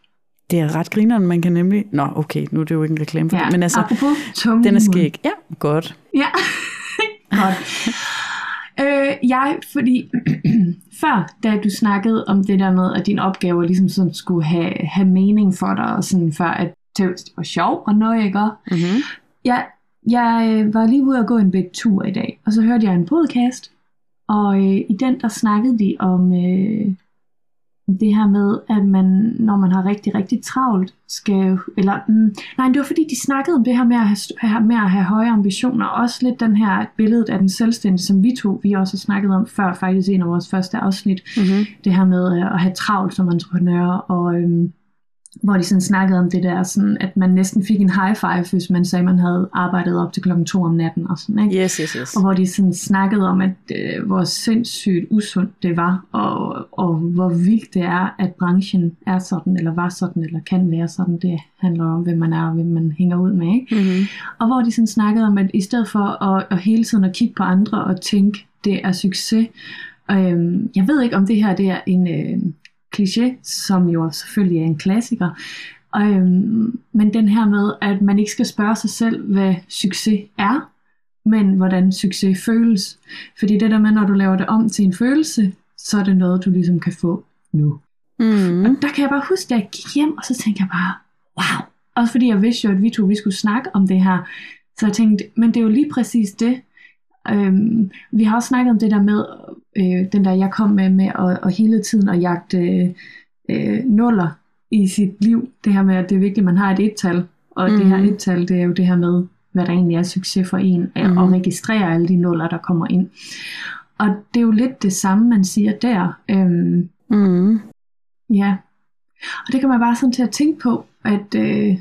Det er ret grineren, man kan nemlig... Nå, okay, nu er det jo ikke en reklame for Ja, det, men altså, apropos tunge den er skæg. Ja, godt. Ja, godt. Øh, jeg, fordi før, da du snakkede om det der med, at din opgave ligesom sådan skulle have, have mening for dig, og sådan før, at det var sjov og noget, ikke? Mm-hmm. Jeg, jeg øh, var lige ude og gå en bit tur i dag, og så hørte jeg en podcast, og øh, i den der snakkede de om øh, det her med, at man, når man har rigtig, rigtig travlt, skal, eller, mm, nej, det var fordi, de snakkede om det her med at have, med at have høje ambitioner, også lidt den her billede af den selvstændige, som vi to, vi også har snakket om før, faktisk en af vores første afsnit, Mm-hmm. det her med øh, at have travlt som entreprenør, og øhm, hvor de sådan snakkede om det der, sådan, at man næsten fik en high five, hvis man sagde, at man havde arbejdet op til klokken to om natten og sådan, ikke? Yes, yes, yes. Og hvor de sådan snakkede om, at øh, hvor sindssygt usundt det var, og, og hvor vildt det er, at branchen er sådan, eller var sådan, eller kan være sådan. Det handler om, hvem man er, og hvem man hænger ud med, ikke? Mm-hmm. Og hvor de sådan snakkede om, at i stedet for at, at hele tiden at kigge på andre og tænke, det er succes. Øhm, jeg ved ikke, om det her det er en øh, kliché, som jo selvfølgelig er en klassiker. Øhm, men den her med, at man ikke skal spørge sig selv, hvad succes er, men hvordan succes føles. Fordi det der med, når du laver det om til en følelse, så er det noget, du ligesom kan få nu. Mm-hmm. Og der kan jeg bare huske, at jeg gik hjem, og så tænkte jeg bare, wow. Også fordi jeg vidste jo, at vi to vi skulle snakke om det her. Så jeg tænkte, men det er jo lige præcis det. Øhm, vi har også snakket om det der med, øh, den der jeg kom med, med at, at hele tiden at jagte øh, nuller i sit liv. Det her med, at det er vigtigt, at man har et et-tal. Og mm. det her Mhm. et-tal, det er jo det her med, hvad der egentlig er succes for en, mm. Og registrere alle de nuller, der kommer ind. Og det er jo lidt det samme, man siger der. Øhm, Mm-hmm. Ja, og det kan man bare sådan til at tænke på, at, øh,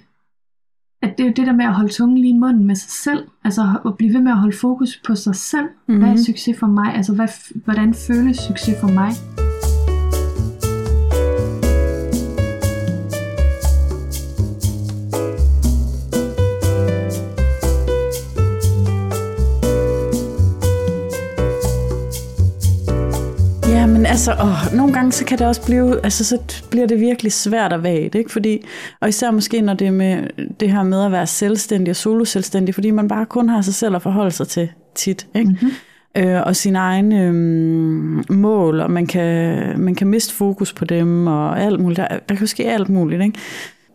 at det er jo det der med at holde tungen lige i munden med sig selv, altså at blive ved med at holde fokus på sig selv. Mm-hmm. Hvad er Mhm. succes for mig? Altså hvad, hvordan føles succes for mig? Men altså, åh, nogle gange så kan det også blive, altså så bliver det virkelig svært at vagt, ikke? Fordi, og især måske når det er med det her med at være selvstændig og solo-selvstændig, fordi man bare kun har sig selv at forholde sig til tit, ikke? Mhm. Øh, og sine egne øhm, mål, og man kan, man kan miste fokus på dem, og alt muligt. Der, der kan ske alt muligt, ikke?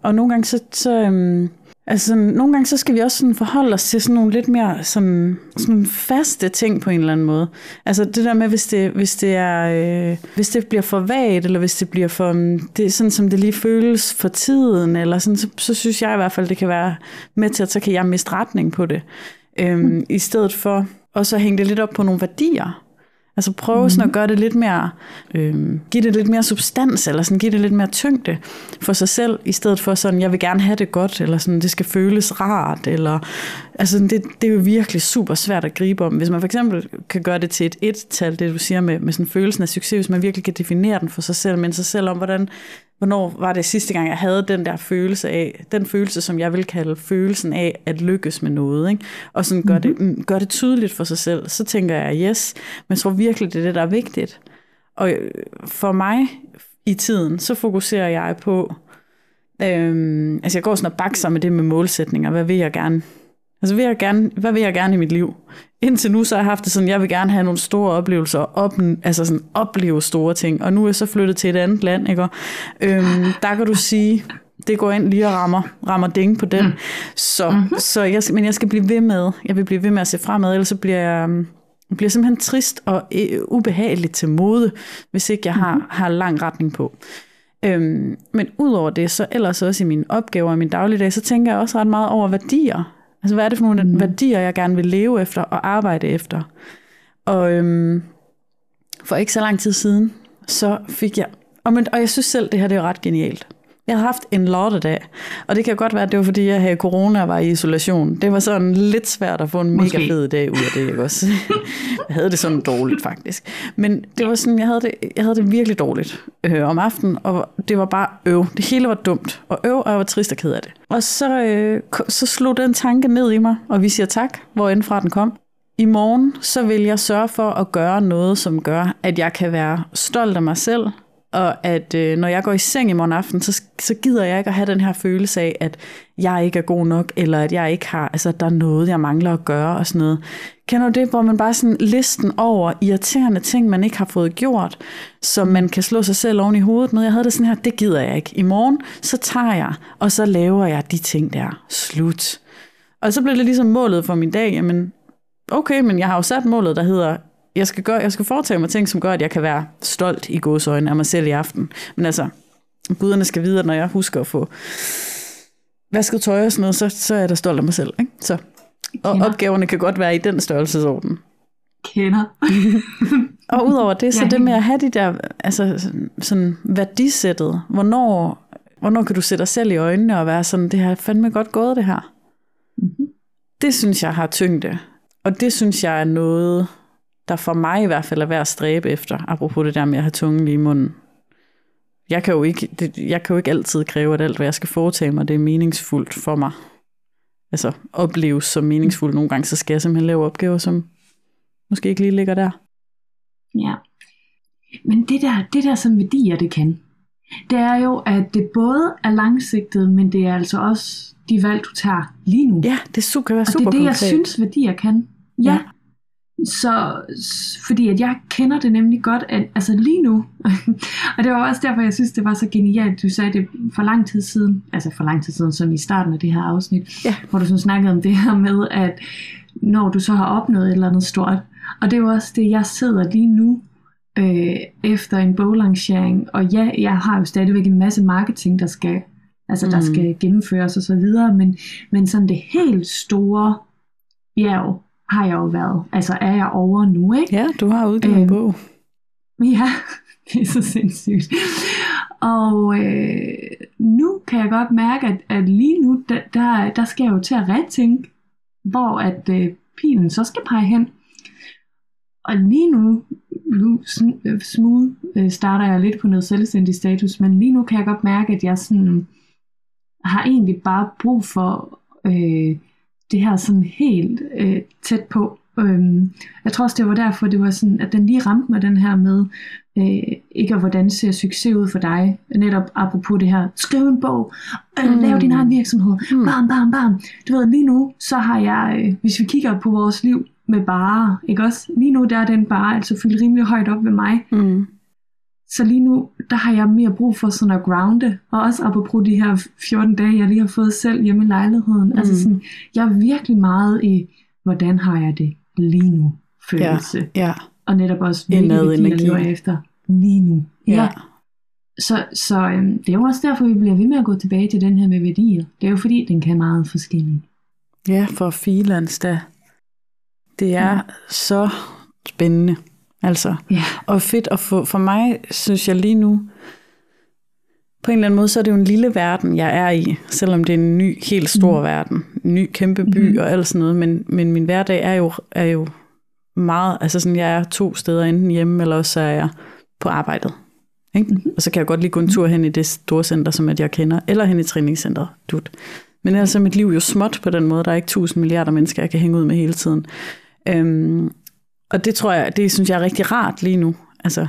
Og nogle gange så, så øhm, altså sådan, nogle gange så skal vi også sådan forholde os til sådan nogle lidt mere sådan, sådan faste ting på en eller anden måde. Altså det der med, hvis det, hvis det, er, øh, hvis det bliver for vagt, eller hvis det bliver for, mm, det er sådan, som det lige føles for tiden, eller sådan, så, så synes jeg i hvert fald, det kan være med til, at så kan jeg miste retning på det. Øhm, I stedet for også at hænge det lidt op på nogle værdier. Altså prøve mm. sådan at gøre det lidt mere, øh, give det lidt mere substans, eller sådan give det lidt mere tyngde for sig selv, i stedet for sådan, jeg vil gerne have det godt, eller sådan, det skal føles rart, eller, altså det, det er jo virkelig super svært at gribe om. Hvis man for eksempel kan gøre det til et et-tal, det du siger med, med sådan følelsen af succes, hvis man virkelig kan definere den for sig selv, men sig selv om, hvordan, hvornår var det sidste gang, jeg havde den der følelse af, den følelse, som jeg vil kalde følelsen af at lykkes med noget, ikke? og sådan gør, mm-hmm. det, gør det tydeligt for sig selv, så tænker jeg, yes, men jeg tror virkelig, det er det, der er vigtigt. Og øh, for mig i tiden, så fokuserer jeg på, øhm, altså jeg går sådan og bakser med det med målsætninger, hvad vil jeg gerne Altså, vil jeg gerne, hvad vil jeg gerne i mit liv? Indtil nu så har jeg haft det sådan, jeg vil gerne have nogle store oplevelser, op, altså sådan opleve store ting. Og nu er jeg så flyttet til et andet land, ikke? Og, øhm, der kan du sige, det går ind lige og rammer, rammer ding på den. Mm. Så, mm-hmm. så jeg, men jeg skal blive ved med, jeg vil blive ved med at se fremad, ellers så bliver jeg, jeg bliver simpelthen trist og øh, ubehageligt til mode, hvis ikke jeg har, mm-hmm. har lang retning på. Øhm, men udover det, så ellers også i mine opgaver i min dagligdag, så tænker jeg også ret meget over værdier. Altså, hvad er det for nogle mm. værdier, jeg gerne vil leve efter og arbejde efter? Og øhm, for ikke så lang tid siden, så fik jeg... Og, men, og jeg synes selv, det her det er ret genialt. Jeg har haft en lortedag, og det kan godt være, at det var fordi, jeg havde corona og var i isolation. Det var sådan lidt svært at få en Måske. mega fed dag ud af det, ikke også? jeg havde det sådan dårligt faktisk. Men det var sådan, jeg havde det, jeg havde det virkelig dårligt øh, om aftenen, og det var bare øv. Det hele var dumt, og øv, og jeg var trist og ked af det. Og så, øh, så slog den tanke ned i mig, og vi siger tak, hvor end fra den kom. I morgen, så vil jeg sørge for at gøre noget, som gør, at jeg kan være stolt af mig selv, og at øh, når jeg går i seng i morgen aften, så, så gider jeg ikke at have den her følelse af, at jeg ikke er god nok, eller at jeg ikke har, altså der er noget, jeg mangler at gøre og sådan noget. Kender du det, hvor man bare sådan listen over irriterende ting, man ikke har fået gjort, som man kan slå sig selv oven i hovedet med. Jeg havde det sådan her, det gider jeg ikke. I morgen, så tager jeg, og så laver jeg de ting der. Slut. Og så blev det ligesom målet for min dag, jamen okay, men jeg har jo sat målet, der hedder, jeg skal, gøre, jeg skal foretage mig ting, som gør, at jeg kan være stolt i godsøjne af mig selv i aften. Men altså, guderne skal vide, at når jeg husker at få vasket tøj og sådan noget, så, så er jeg da stolt af mig selv. Ikke? Så, og Kender. opgaverne kan godt være i den størrelsesorden. Kender. og udover det, så det med at have de der, altså sådan værdisættet, hvornår, hvornår kan du sætte dig selv i øjnene og være sådan, det har fandme godt gået det her. Mm-hmm. Det synes jeg har tyngde. Og det synes jeg er noget, der for mig i hvert fald er værd at stræbe efter, apropos det der med at have tungen lige i munden. Jeg kan, jo ikke, det, jeg kan jo ikke altid kræve, at alt, hvad jeg skal foretage mig, det er meningsfuldt for mig. Altså opleves som meningsfuldt nogle gange, så skal jeg simpelthen lave opgaver, som måske ikke lige ligger der. Ja. Men det der, det der som værdier, det kan, det er jo, at det både er langsigtet, men det er altså også de valg, du tager lige nu. Ja, det kan være super Og det er det, konkret. jeg synes, værdier kan. Ja, ja. Så, fordi at jeg kender det nemlig godt, at altså lige nu, og det var også derfor, jeg synes, det var så genialt, du sagde det for lang tid siden, altså for lang tid siden, som i starten af det her afsnit, ja. hvor du så snakkede om det her med, at når du så har opnået et eller andet stort, og det er jo også det, jeg sidder lige nu, øh, efter en boglancering, og ja, jeg har jo stadigvæk en masse marketing, der skal, altså mm. der skal gennemføres og så videre, men, men sådan det helt store bjerg, har jeg jo været, altså er jeg over nu, ikke? Ja, du har udgivet øhm, en bog. Ja, det er så sindssygt. Og øh, nu kan jeg godt mærke, at, at lige nu, der, der, der skal jeg jo til at retænke, hvor at øh, pilen så skal pege hen. Og lige nu, nu øh, smooth øh, starter jeg lidt på noget selvstændig status, men lige nu kan jeg godt mærke, at jeg sådan har egentlig bare brug for øh, det her sådan helt øh, tæt på. Øhm, jeg tror også, det var derfor, det var sådan, at den lige ramte mig den her med, øh, ikke at hvordan ser succes ud for dig, netop apropos det her, skriv en bog, øh, mm. lav din egen virksomhed, mm. bam, bam, bam. Du ved, lige nu, så har jeg, øh, hvis vi kigger på vores liv med bare, ikke også? Lige nu, der er den bare altså fyldt rimelig højt op ved mig. Mm. Så lige nu, der har jeg mere brug for sådan at grounde, og også apropos de her 14 dage, jeg lige har fået selv hjemme i lejligheden. Altså mm. Altså sådan, jeg er virkelig meget i, hvordan har jeg det lige nu, følelse. Ja, ja. Og netop også, hvilke værdier jeg efter lige nu. Ja. ja. Så, så øhm, det er jo også derfor, vi bliver ved med at gå tilbage til den her med værdier. Det er jo fordi, den kan meget forskelligt. Ja, for freelance da. Det er ja. så spændende Altså, Ja. og fedt at få, for mig synes jeg lige nu, på en eller anden måde, så er det jo en lille verden, jeg er i, selvom det er en ny, helt stor mm. verden, en ny kæmpe by Mhm. og alt sådan noget, men, men min hverdag er jo, er jo meget, altså sådan, jeg er to steder, enten hjemme, eller også så er jeg på arbejdet. Ikke? Mm-hmm. Og så kan jeg godt lige gå en tur hen i det store center, som at jeg kender, eller hen i træningscenteret. Dut. Men er mit liv jo småt på den måde. Der er ikke tusind milliarder mennesker, jeg kan hænge ud med hele tiden. Øhm, og det tror jeg, det synes jeg er rigtig rart lige nu. Altså,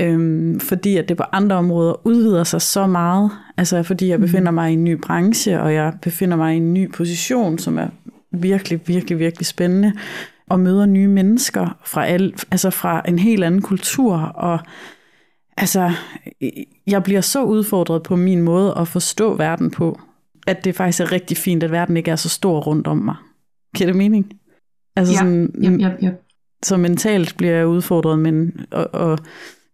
øhm, fordi at det på andre områder udvider sig så meget. Altså fordi jeg befinder mig i en ny branche, og jeg befinder mig i en ny position, som er virkelig, virkelig, virkelig spændende. Og møder nye mennesker fra, al, altså fra en helt anden kultur. Og altså, jeg bliver så udfordret på min måde at forstå verden på, at det faktisk er rigtig fint, at verden ikke er så stor rundt om mig. Giver det mening? Altså Ja, sådan, Yep, yep, yep. Så mentalt bliver jeg udfordret, men og, og,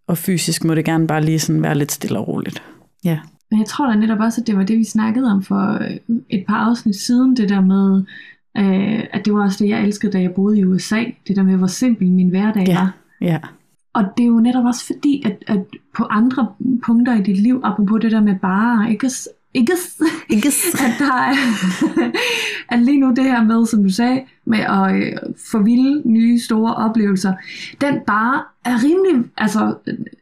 og fysisk må det gerne bare lige sådan være lidt stille og roligt. Ja. Men jeg tror da netop også, at det var det, vi snakkede om for øh, et par afsnit siden, det der med, øh, at det var også det, jeg elskede, da jeg boede i USA. Det der med, hvor simpel min hverdag Ja. var. Ja. Og det er jo netop også fordi, at, at på andre punkter i dit liv, apropos det der med bare, ikke, s- ikke, s- Ikke at der er, at lige nu det her med, som du sagde, med at øh, få vilde, nye, store oplevelser, den bare er rimelig, altså,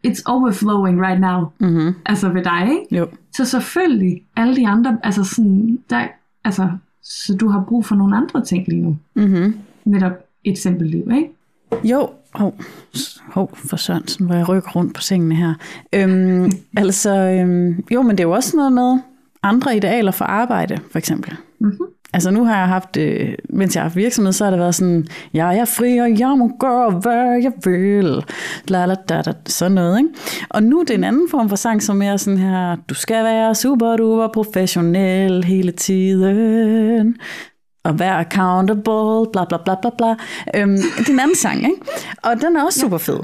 it's overflowing right now, Mm-hmm. altså ved dig, ikke? Jo. Så selvfølgelig, alle de andre, altså sådan, der, altså, så du har brug for nogle andre ting lige nu. Mm-hmm. Netop et simpelt liv, ikke? Jo, hov, hov for Sørensen, hvor jeg rykker rundt på sengene her. Øhm, altså, øhm, jo, men det er jo også noget med andre idealer for arbejde, for eksempel. Mhm. Altså nu har jeg haft, øh, mens jeg har haft virksomhed, så har det været sådan, jeg er fri, og jeg må gøre, hvad jeg vil. La, la, da, da, sådan noget, ikke? Og nu er det en anden form for sang, som er sådan her, du skal være super duper professionel hele tiden og være accountable, bla bla bla bla bla. Øhm, det er en anden sang, ikke? Og den er også super fed.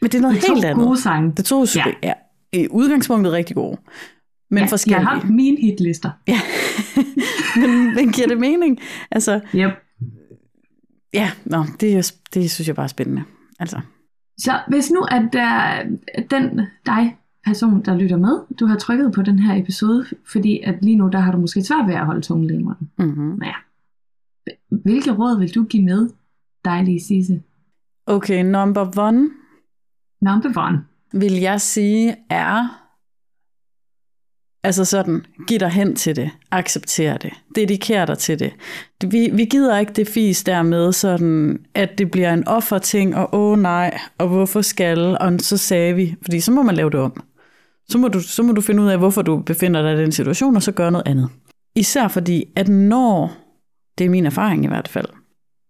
Men det er noget Det er helt to andet. gode sange. Det to ja. ja. I udgangspunktet rigtig gode. Men Ja, forskellige. Jeg har mine hitlister. Ja. men, men giver det mening? Altså, Yep. ja, nå, det, er, det synes jeg bare er spændende. Altså, Så hvis nu at der, den dig, person, der lytter med, du har trykket på den her episode, fordi at lige nu, der har du måske svært ved at holde tungen lige i munden. mm-hmm. Ja. Hvilke råd vil du give med, dejlige Sisse? Okay, number one Number one. vil jeg sige er, altså sådan, giv dig hen til det, accepter det, dediker dig til det. Vi, vi gider ikke det fis der med sådan, at det bliver en offerting, og åh nej, og hvorfor skal, og så sagde vi, fordi så må man lave det om. Så må, du, så må du finde ud af, hvorfor du befinder dig i den situation, og så gøre noget andet. Især fordi, at når, det er min erfaring i hvert fald,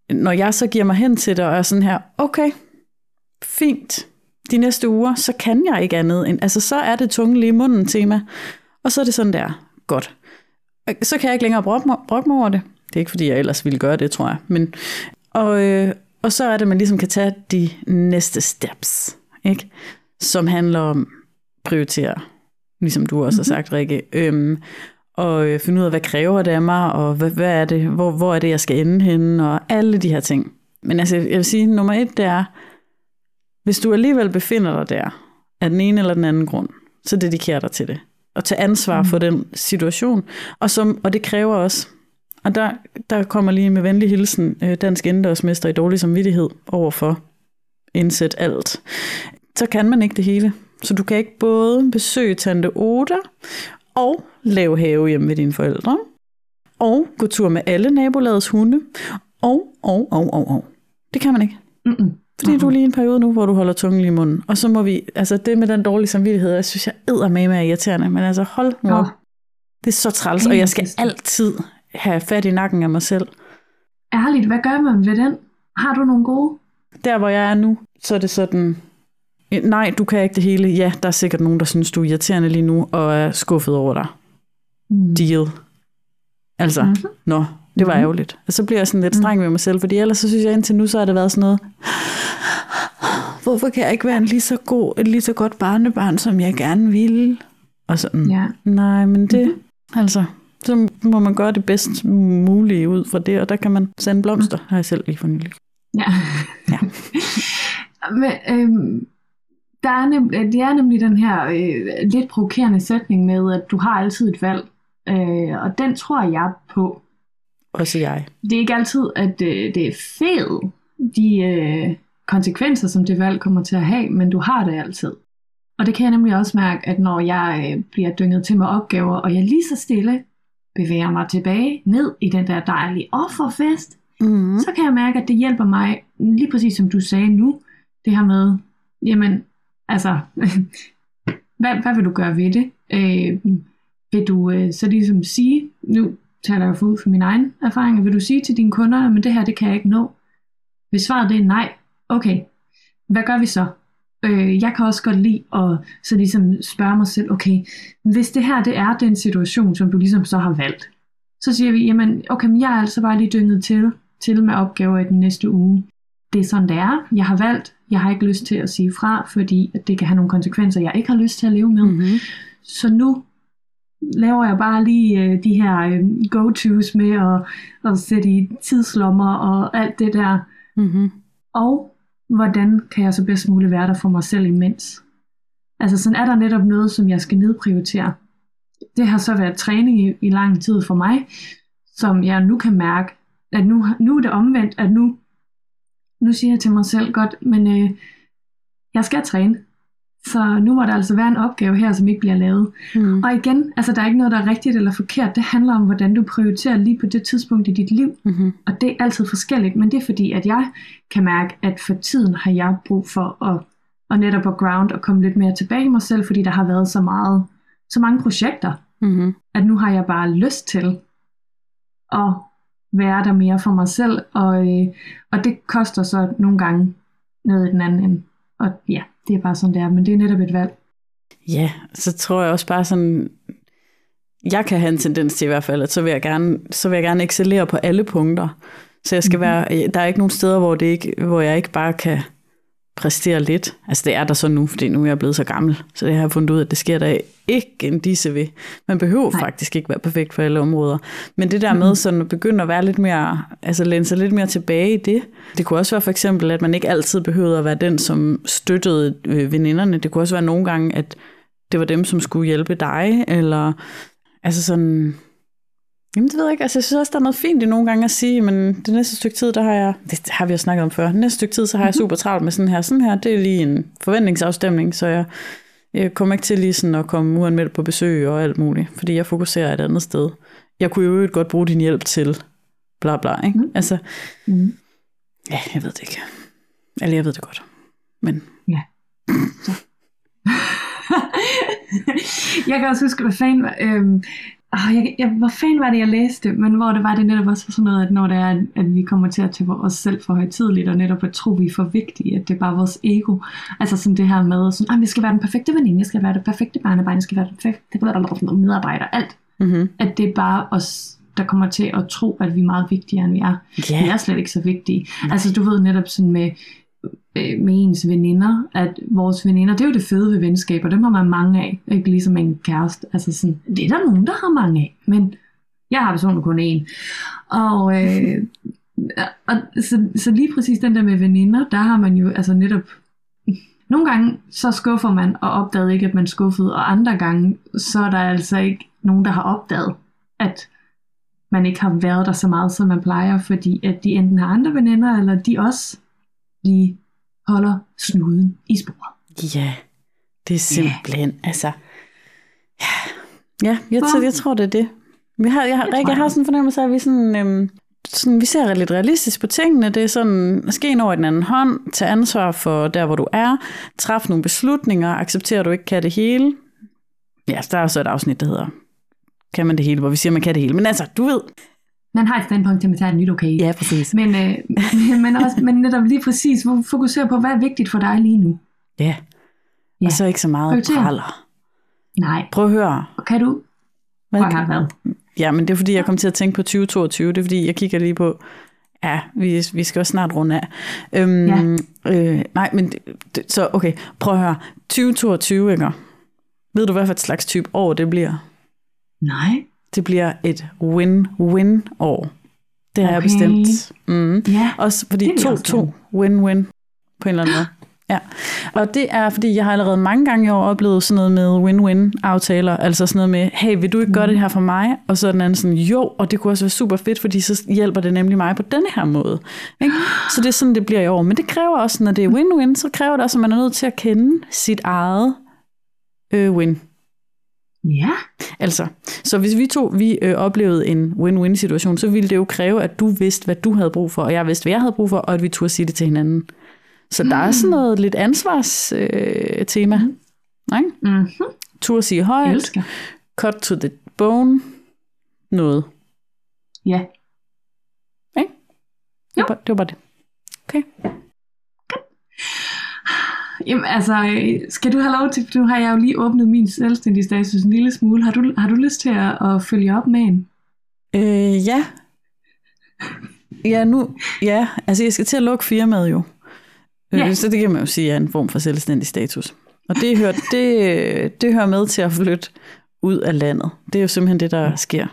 når jeg så giver mig hen til det, og er sådan her, okay, fint, de næste uger, så kan jeg ikke andet end, altså så er det tunge lige i munden tema, og så er det sådan der, godt. Så kan jeg ikke længere brokke mig, brokke mig over det. Det er ikke, fordi jeg ellers ville gøre det, tror jeg. Men, og, øh, og så er det, at man ligesom kan tage de næste steps, ikke? som handler om prioritere, ligesom du også har sagt, Rikke. Øhm, og øh, finde ud af, hvad kræver det af mig, og hvad, hvad er det, hvor, hvor er det, jeg skal ende henne, og alle de her ting. Men altså, jeg vil sige, nummer et, det er, hvis du alligevel befinder dig der, af den ene eller den anden grund, så dediker dig til det. Og tage ansvar mm. for den situation. Og, som, og det kræver også, og der, der kommer lige med venlig hilsen, øh, dansk indendørsmester i dårlig samvittighed overfor indsæt alt. Så kan man ikke det hele. Så du kan ikke både besøge tante Oda, og lave have hjemme ved dine forældre, og gå tur med alle nabolagets hunde, og, og, og, og, og. Det kan man ikke. Mm-mm. Fordi du er lige en periode nu, hvor du holder tungen i munden. Og så må vi, altså det med den dårlige samvittighed, jeg synes, jeg æder med med irriterende, men altså hold nu op. Nå. Det er så træls, og jeg skal altid have fat i nakken af mig selv. Ærligt, hvad gør man ved den? Har du nogle gode? Der, hvor jeg er nu, så er det sådan, nej, du kan ikke det hele. Ja, der er sikkert nogen, der synes, du er irriterende lige nu, og er skuffet over dig. Mm. Deal. Altså, Mhm. nå, det var Mhm. ærgerligt. Og så bliver jeg sådan lidt streng ved mig selv, fordi ellers så synes jeg indtil nu, så har det været sådan noget, hvorfor kan jeg ikke være en lige så god, et lige så godt barnebarn, som jeg gerne ville? Og sådan, Ja. nej, men det, altså, så må man gøre det bedst mulige ud fra det, og der kan man sende blomster, har jeg selv lige for nylig. Ja. Ja. Men, øhm, der er nem, det er nemlig den her øh, lidt provokerende sætning med, at du har altid et valg. Øh, og den tror jeg på. Også jeg. Det er ikke altid, at øh, det er fedt, de øh, konsekvenser, som det valg kommer til at have, men du har det altid. Og det kan jeg nemlig også mærke, at når jeg øh, bliver dynget til med opgaver, og jeg lige så stille bevæger mig tilbage ned i den der dejlige offerfest, Mm. så kan jeg mærke, at det hjælper mig, lige præcis som du sagde nu, det her med, jamen, altså, hvad, hvad vil du gøre ved det? Øh, vil du øh, så ligesom sige, nu taler jeg for ud for min egen erfaring, vil du sige til dine kunder, at det her, det kan jeg ikke nå? Hvis svaret det er nej, okay, hvad gør vi så? Øh, jeg kan også godt lide at så ligesom spørge mig selv, okay, hvis det her det er den situation, som du ligesom så har valgt, så siger vi, jamen okay, men jeg er altså bare lige dynget til, til med opgaver i den næste uge. Det er sådan, det er. Jeg har valgt. Jeg har ikke lyst til at sige fra, fordi at det kan have nogle konsekvenser, jeg ikke har lyst til at leve med. Mm-hmm. Så nu laver jeg bare lige øh, de her øh, go-tos med at, at sætte i tidslommer og alt det der. Mm-hmm. Og hvordan kan jeg så bedst muligt være der for mig selv imens? Altså sådan er der netop noget, som jeg skal nedprioritere. Det har så været træning i, i lang tid for mig, som jeg nu kan mærke, at nu, nu er det omvendt, at nu, nu siger jeg til mig selv, godt, men øh, jeg skal træne. Så nu må der altså være en opgave her, som ikke bliver lavet. Mm. Og igen, altså der er ikke noget, der er rigtigt eller forkert. Det handler om, hvordan du prioriterer lige på det tidspunkt i dit liv. Mm-hmm. Og det er altid forskelligt, men det er fordi, at jeg kan mærke, at for tiden har jeg brug for at, at netop at ground og komme lidt mere tilbage i mig selv, fordi der har været så meget, så mange projekter, Mm-hmm. at nu har jeg bare lyst til at være der mere for mig selv, og, øh, og det koster så nogle gange noget i den anden ende. Og ja, det er bare sådan, det er, men det er netop et valg. Ja, så tror jeg også bare sådan, jeg kan have en tendens til i hvert fald, at så vil jeg gerne, så vil jeg gerne excellere på alle punkter. Så jeg skal Mhm. mm-hmm. være, der er ikke nogen steder, hvor, det ikke, hvor jeg ikke bare kan præstere lidt. Altså det er der så nu, fordi nu er jeg blevet så gammel. Så det har jeg fundet ud af, at det sker der ikke en disse ved. Man behøver Nej. Faktisk ikke være perfekt for alle områder. Men det der med sådan at begynde at være lidt mere, altså læne sig lidt mere tilbage i det. Det kunne også være for eksempel, at man ikke altid behøvede at være den, som støttede øh, veninderne. Det kunne også være nogle gange, at det var dem, som skulle hjælpe dig, eller altså sådan, jamen det ved jeg ikke, altså jeg synes også, der er noget fint i nogle gange at sige, men det næste stykke tid, der har jeg, det har vi jo snakket om før, det næste stykke tid, så har jeg super travlt med sådan her, sådan her, det er lige en forventningsafstemning, så jeg, jeg kommer ikke til lige sådan at komme uanmeldt på besøg og alt muligt, fordi jeg fokuserer et andet sted. Jeg kunne jo godt bruge din hjælp til bla bla, ikke? Mm. Altså, Mm. ja, jeg ved det ikke. Eller jeg ved det godt. Men jeg kan også huske, hvad fanden var, åh, jeg, jeg, hvor fanden var det, jeg læste, men hvor det var det netop også sådan noget, at når det er, at- at vi kommer til at tage os selv for højtidligt, og netop at tro, vi er for vigtige, at det er bare vores ego. Altså sådan det her med, sådan, ah, jeg skal være den perfekte veninde, jeg skal være det perfekte barnebarn, jeg skal være den perfekte medarbejder, alt. mm-hmm. At det er bare os, der kommer til at tro, at vi er meget vigtigere, end vi er. ja, Vi er slet ikke så vigtige. Altså du ved netop sådan med, Øh, med ens veninder, at vores veninder, det er jo det fede ved venskab, og dem har man mange af, ikke ligesom en kæreste. Altså sådan, det er der nogen, der har mange af, men jeg har personligt kun én. Og, øh, og så, så lige præcis den der med veninder, der har man jo altså netop, nogle gange så skuffer man og opdager ikke, at man skuffede, og andre gange, så er der altså ikke nogen, der har opdaget, at man ikke har været der så meget, som man plejer, fordi at de enten har andre veninder, eller de også lige holder snuden i sporet. Ja, det er simpelthen, altså... Ja, ja jeg, tror, jeg tror, det er det. Vi har, jeg, tror jeg har sådan en fornemmelse af, at vi sådan, øhm, sådan, vi ser lidt realistisk på tingene. Det er sådan, ske ind over i den anden hånd, tage ansvar for der, hvor du er, træffe nogle beslutninger, acceptere, at du ikke kan det hele. Ja, der er også et afsnit, der hedder, kan man det hele, hvor vi siger, man kan det hele. Men altså, du ved. Man har et standpunkt til, at man tager et nyt okay. Ja, præcis. Men, øh, men, også, men netop lige præcis, fokusere på, hvad er vigtigt for dig lige nu. Ja. Ja. Og så ikke så meget praller. Nej, Prøv at høre. og kan du? Hvad, høre, hvad? Ja, men det er fordi, jeg kom til at tænke på 2022. Det er fordi, jeg kigger lige på, ja, vi, vi skal også snart runde af. Øhm, Ja. øh, nej, men det, så okay, prøv at høre. 2022, ikke? Ved du, hvad for et slags type år det bliver? Nej. Det bliver et win-win år. Det har jeg Okay. bestemt. Mm. Ja. Også fordi Det vil jeg også 2-2 win-win på en eller anden måde. Ja, og det er, fordi jeg har allerede mange gange i år oplevet sådan noget med win-win-aftaler, altså sådan noget med, hey, vil du ikke gøre det her for mig? Og så er den anden sådan, jo, og det kunne også være super fedt, fordi så hjælper det nemlig mig på denne her måde. Ikke? Så det er sådan, det bliver i år. Men det kræver også, når det er win-win, så kræver det også, at man er nødt til at kende sit eget øh, win. Ja. Altså, så hvis vi to vi øh, oplevede en win-win situation, så ville det jo kræve, at du vidste, hvad du havde brug for, og jeg vidste, hvad jeg havde brug for, og at vi turde sige det til hinanden. Så mm. der er sådan noget lidt ansvarstema. Øh, tema, ikke? Mm-hmm. Turde sige Jeg højt, elsker. cut to the bone, noget. Ja. Ikke? Det, var, bare- det var bare det. Okay. Jamen altså, øh, skal du have lov til, for nu har jeg jo lige åbnet min selvstændige status en lille smule. Har du, har du lyst til at, at følge op med en? Øh, ja. Ja, nu, ja, altså jeg skal til at lukke firmaet jo. Øh, Ja. Så det kan man jo sige er en form for selvstændig status. Og det hører, det, det hører med til at flytte ud af landet. Det er jo simpelthen det, der sker.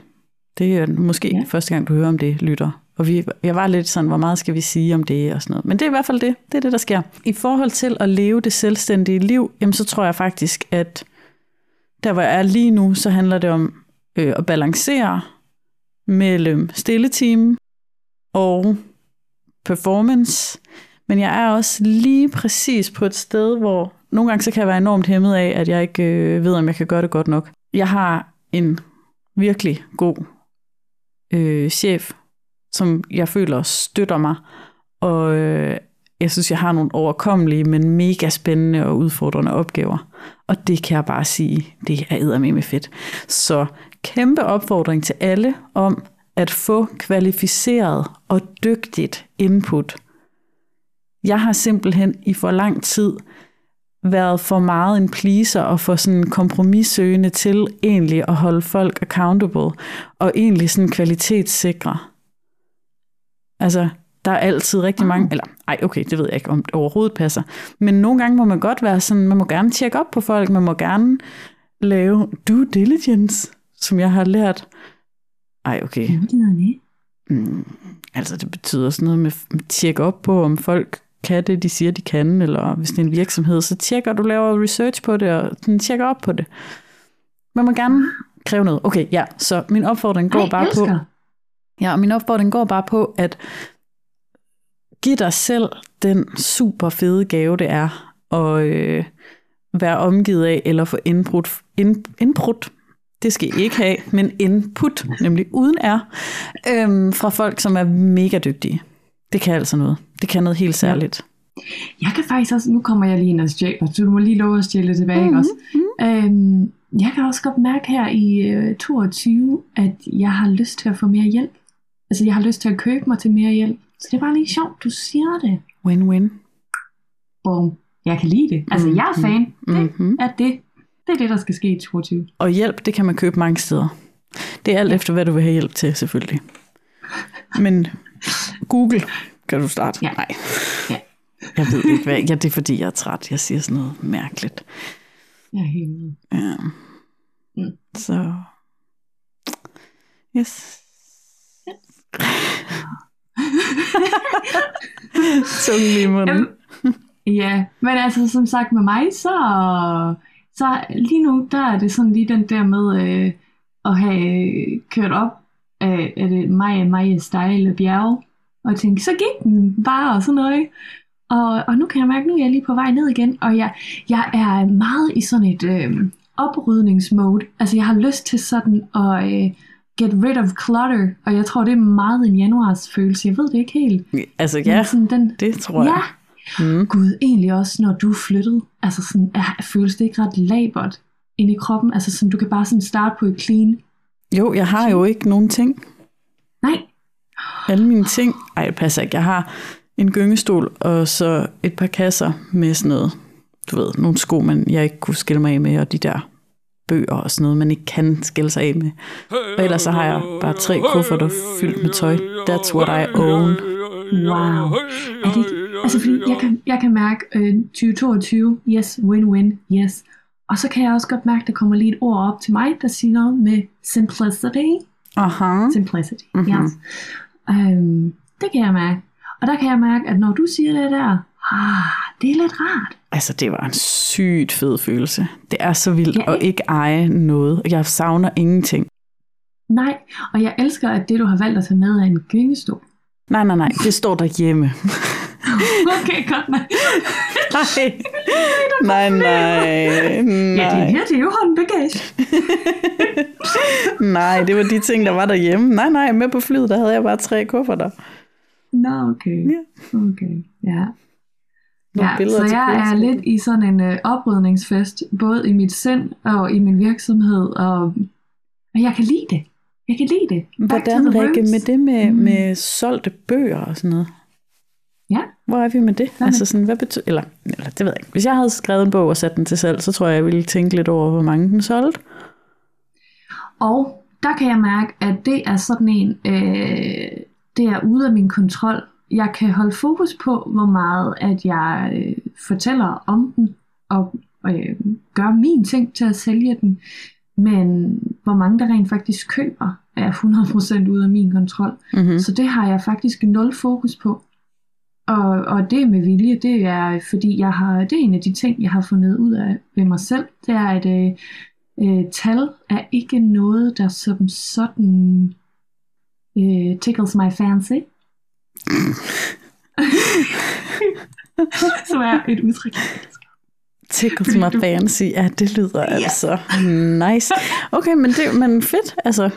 Det er måske Ja. ja. første gang, du hører om det, lytter. Og vi, jeg var lidt sådan, hvor meget skal vi sige om det og sådan noget. Men det er i hvert fald det. Det er det, der sker. I forhold til at leve det selvstændige liv, jamen så tror jeg faktisk, at der hvor jeg er lige nu, så handler det om øh, at balancere mellem stilleteam og performance. Men jeg er også lige præcis på et sted, hvor nogle gange så kan jeg være enormt hæmmet af, at jeg ikke øh, ved, om jeg kan gøre det godt nok. Jeg har en virkelig god øh, chef, som jeg føler støtter mig, og øh, jeg synes, jeg har nogle overkommelige, men mega spændende og udfordrende opgaver. Og det kan jeg bare sige, det er med fedt. Så kæmpe opfordring til alle om at få kvalificeret og dygtigt input. Jeg har simpelthen i for lang tid været for meget en pleaser og for sådan kompromissøgende til egentlig at holde folk accountable og egentlig sådan kvalitetssikre. Altså, der er altid rigtig mange, eller ej, okay, det ved jeg ikke, om det overhovedet passer. Men nogle gange må man godt være sådan, man må gerne tjekke op på folk, man må gerne lave due diligence, som jeg har lært. Ej, okay. Mm, altså, det betyder sådan noget med at tjekke op på, om folk kan det, de siger, de kan, eller hvis det er en virksomhed, så tjekker du, laver research på det, og sådan tjekker op på det. Man må gerne kræve noget. Okay, ja, så min opfordring går Ej, bare på, elsker. Ja, og min opfordring går bare på, at give dig selv den super fede gave, det er at øh, være omgivet af, eller få input, in, input, det skal I ikke have, men input, nemlig uden er, øhm, fra folk, som er mega dygtige. Det kan altså noget. Det kan noget helt særligt. Jeg kan faktisk også, nu kommer jeg lige ind og stjæler, så du må lige love at stjæle tilbage, Mhm, mm-hmm. også? Øhm, jeg kan også godt mærke her i øh, 22, at jeg har lyst til at få mere hjælp. Altså, jeg har lyst til at købe mig til mere hjælp. Så det er bare lige sjovt, du siger det. Win-win. Boom. Jeg kan lide det. Altså, jeg er fan. Det Mhm. er det. Det er det, der skal ske i 22. Og hjælp, det kan man købe mange steder. Det er alt efter, hvad du vil have hjælp til, selvfølgelig. Men Google kan du starte. Ja. Nej. Ja. Jeg ved ikke, hvad... Ja, det er fordi, jeg er træt. Jeg siger sådan noget mærkeligt. Jeg er helt. Ja. Mm. Så... Yes. så lige i munden. Ja, men altså som sagt med mig, så, så lige nu, der er det sådan lige den der med øh, at have kørt op af, af det Maja Maja style bjerg, og tænke, så gik den bare og sådan noget, ikke? Og, og nu kan jeg mærke, nu er jeg lige på vej ned igen, og jeg, jeg er meget i sådan et øh, oprydningsmode. Altså jeg har lyst til sådan at øh, get rid of clutter, og jeg tror, det er meget en januars følelse. Jeg ved det ikke helt. Altså, Men ja, sådan den, det tror ja, jeg. Mm. Gud, egentlig også, når du er flyttet, altså sådan, er, føles det ikke ret labert inde i kroppen? Altså sådan, du kan bare sådan starte på et clean. Jo, jeg har jo ikke nogen ting. Nej, Alle mine ting... Ej, det passer ikke. Jeg har en gyngestol, og så et par kasser med sådan noget, du ved, nogle sko, man jeg ikke kunne skille mig af med, og de der bøger og sådan noget, man ikke kan skille sig af med. Og ellers så har jeg bare tre kufferter fyldt med tøj. That's what I own. wow. Er det ikke? Altså fordi jeg kan, jeg kan mærke øh, 2022, yes, win-win, yes. Og så kan jeg også godt mærke, der kommer lige et ord op til mig, der siger noget med simplicity. Aha. Simplicity, Mhm. mm-hmm. yes. Um, det kan jeg mærke. Og der kan jeg mærke, at når du siger det der, ah, det er lidt rart. Altså, det var en sygt fed følelse. Det er så vildt Ja, at ikke? eje noget. Jeg savner ingenting. Nej, og jeg elsker, at det, du har valgt at tage med, er en gyngestol. Nej, nej, nej. Det står derhjemme. Okay, godt. Nej. nej, nej, nej. Ja, det her, det er jo håndbagage. nej, det var de ting, der var derhjemme. Nej, nej, med på flyet, der havde jeg bare tre kufferter. Nå, okay. Ja. Okay, ja. Nogle Ja, billeder så til jeg er lidt i sådan en øh, oprydningsfest, både i mit sind og i min virksomhed, og, og jeg kan lide det. Jeg kan lide det. Back Hvordan, Rikke, med det med, Mm. med solgte bøger og sådan noget? Ja. Hvor er vi med det? med altså sådan, hvad betyder, eller, eller det ved jeg ikke. Hvis jeg havde skrevet en bog og sat den til salg, så tror jeg, jeg ville tænke lidt over, hvor mange den solgte. Og der kan jeg mærke, at det er sådan en, øh, det er ude af min kontrol. Jeg kan holde fokus på, hvor meget at jeg øh, fortæller om den, og øh, gør min ting til at sælge den. Men hvor mange der rent faktisk køber, er 100% ude af min kontrol. Mm-hmm. Så det har jeg faktisk nul fokus på. Og, og det med vilje, det er fordi jeg har, det er en af de ting, jeg har fundet ud af ved mig selv. Det er, at øh, øh, tal er ikke noget, der som sådan øh, tickles my fancy. Som er et udtryk. Tickles my fancy. Ja, det lyder ja. altså nice. Okay, men det men fedt. Altså,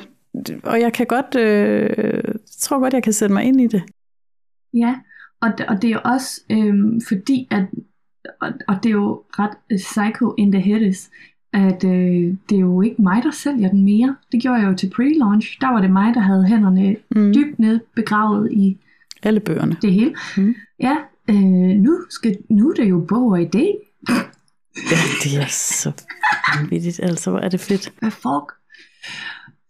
og jeg kan godt, øh, tror godt, jeg kan sætte mig ind i det. Ja, og, og det er jo også øhm, fordi, at, og, og det er jo ret øh, psycho in the head is, at øh, det er jo ikke mig, der sælger den mere. Det gjorde jeg jo til pre-launch. Der var det mig, der havde hænderne Mm. dybt ned begravet i Alle bøgerne. det hele. Mm. Ja, øh, nu, skal, nu er det jo bog og idé. Ja, det er så vanvittigt. Altså, hvor er det fedt. Hvad fuck?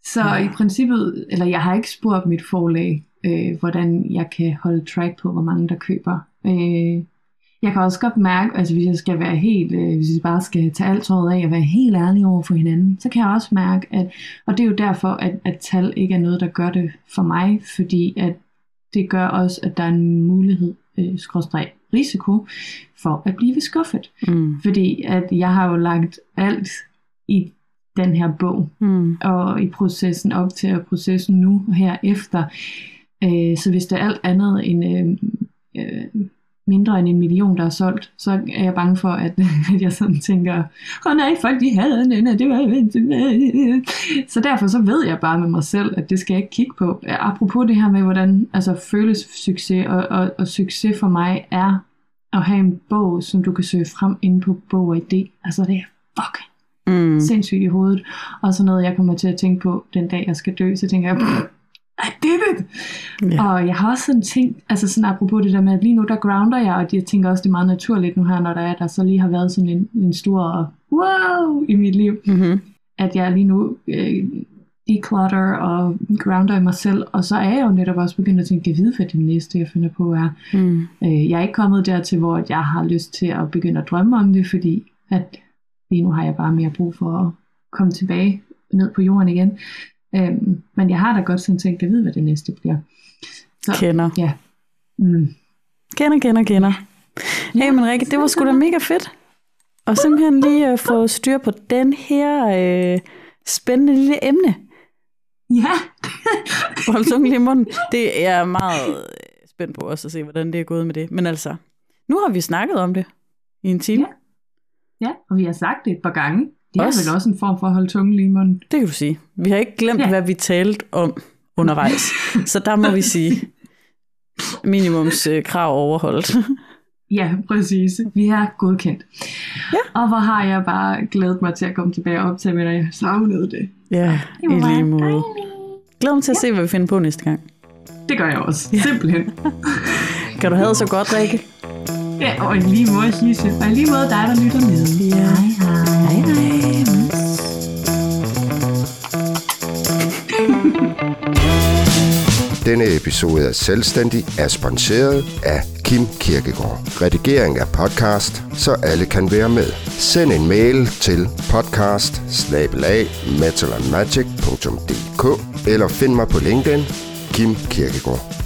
Så i princippet, eller jeg har ikke spurgt mit forlag, øh, hvordan jeg kan holde track på, hvor mange der køber. Øh, jeg kan også godt mærke, altså hvis jeg skal være helt, øh, hvis jeg bare skal tage alt tøjet af og være helt ærlig over for hinanden, så kan jeg også mærke, at, og det er jo derfor, at, at tal ikke er noget, der gør det for mig, fordi at det gør også, at der er en mulighed, øh, skråstreg risiko, for at blive skuffet. Mm. Fordi at jeg har jo lagt alt i den her bog, Mm. og i processen op til og processen nu her efter. Øh, så hvis der er alt andet end øh, øh, mindre end en million, der er solgt, så er jeg bange for, at, at jeg sådan tænker, åh oh, nej, folk de havde den, og det var... Så derfor så ved jeg bare med mig selv, at det skal jeg ikke kigge på. Apropos det her med, hvordan altså, føles succes, og, og, og succes for mig er at have en bog, som du kan søge frem inde på bog og idé. Altså det er fucking Mm. sindssygt i hovedet. Og så noget, jeg kommer til at tænke på den dag, jeg skal dø, så tænker jeg, I did it! Ja. Og jeg har også sådan tænkt, altså sådan apropos det der med, at lige nu der grounder jeg, og jeg tænker også, det er meget naturligt nu her, når der er, der så lige har været sådan en, en stor wow i mit liv, Mm-hmm. at jeg lige nu øh, declutter og grounder i mig selv, og så er jeg jo netop også begyndt at tænke, jeg ved, hvad det næste, jeg finder på er. Mm. Øh, jeg er ikke kommet dertil, hvor jeg har lyst til at begynde at drømme om det, fordi at lige nu har jeg bare mere brug for at komme tilbage ned på jorden igen. Øhm, men jeg har da godt sådan tænkt, jeg ved, hvad det næste bliver. Så, Kender. ja. Mm. Kender, kender, kender. Hey, men Rikke, det var sgu da mega fedt. Og simpelthen lige at få styr på den her øh, spændende lille emne. Ja, Hold tungen lige i munden. Det er jeg meget øh, spændt på også at se, hvordan det er gået med det. Men altså, nu har vi snakket om det i en time. Ja. ja, og vi har sagt det et par gange. Det er Også. vel også en form for at holde tungen lige i munden. Det kan du sige. Vi har ikke glemt, Ja. ja. hvad vi talte om undervejs. Så der må vi sige, minimums øh, overholdt. Ja, præcis. Vi er godkendt. Ja. Og hvor har jeg bare glædet mig til at komme tilbage og optage, men jeg savnede det. ja, Det i lige måde. Glæder mig til at se, hvad vi finder på næste gang. Det gør jeg også. Simpelthen. Kan du have så godt, Rikke? Ja, og i lige måde, Lise. Og i lige måde dig, der lytter med. Ja. Hej, hej. Hej, hej. Denne episode af Selvstændig er sponsoreret af Kim Kirkegaard. Redigering af podcast, så alle kan være med. Send en mail til podcast eller find mig på LinkedIn, Kim Kirkegaard.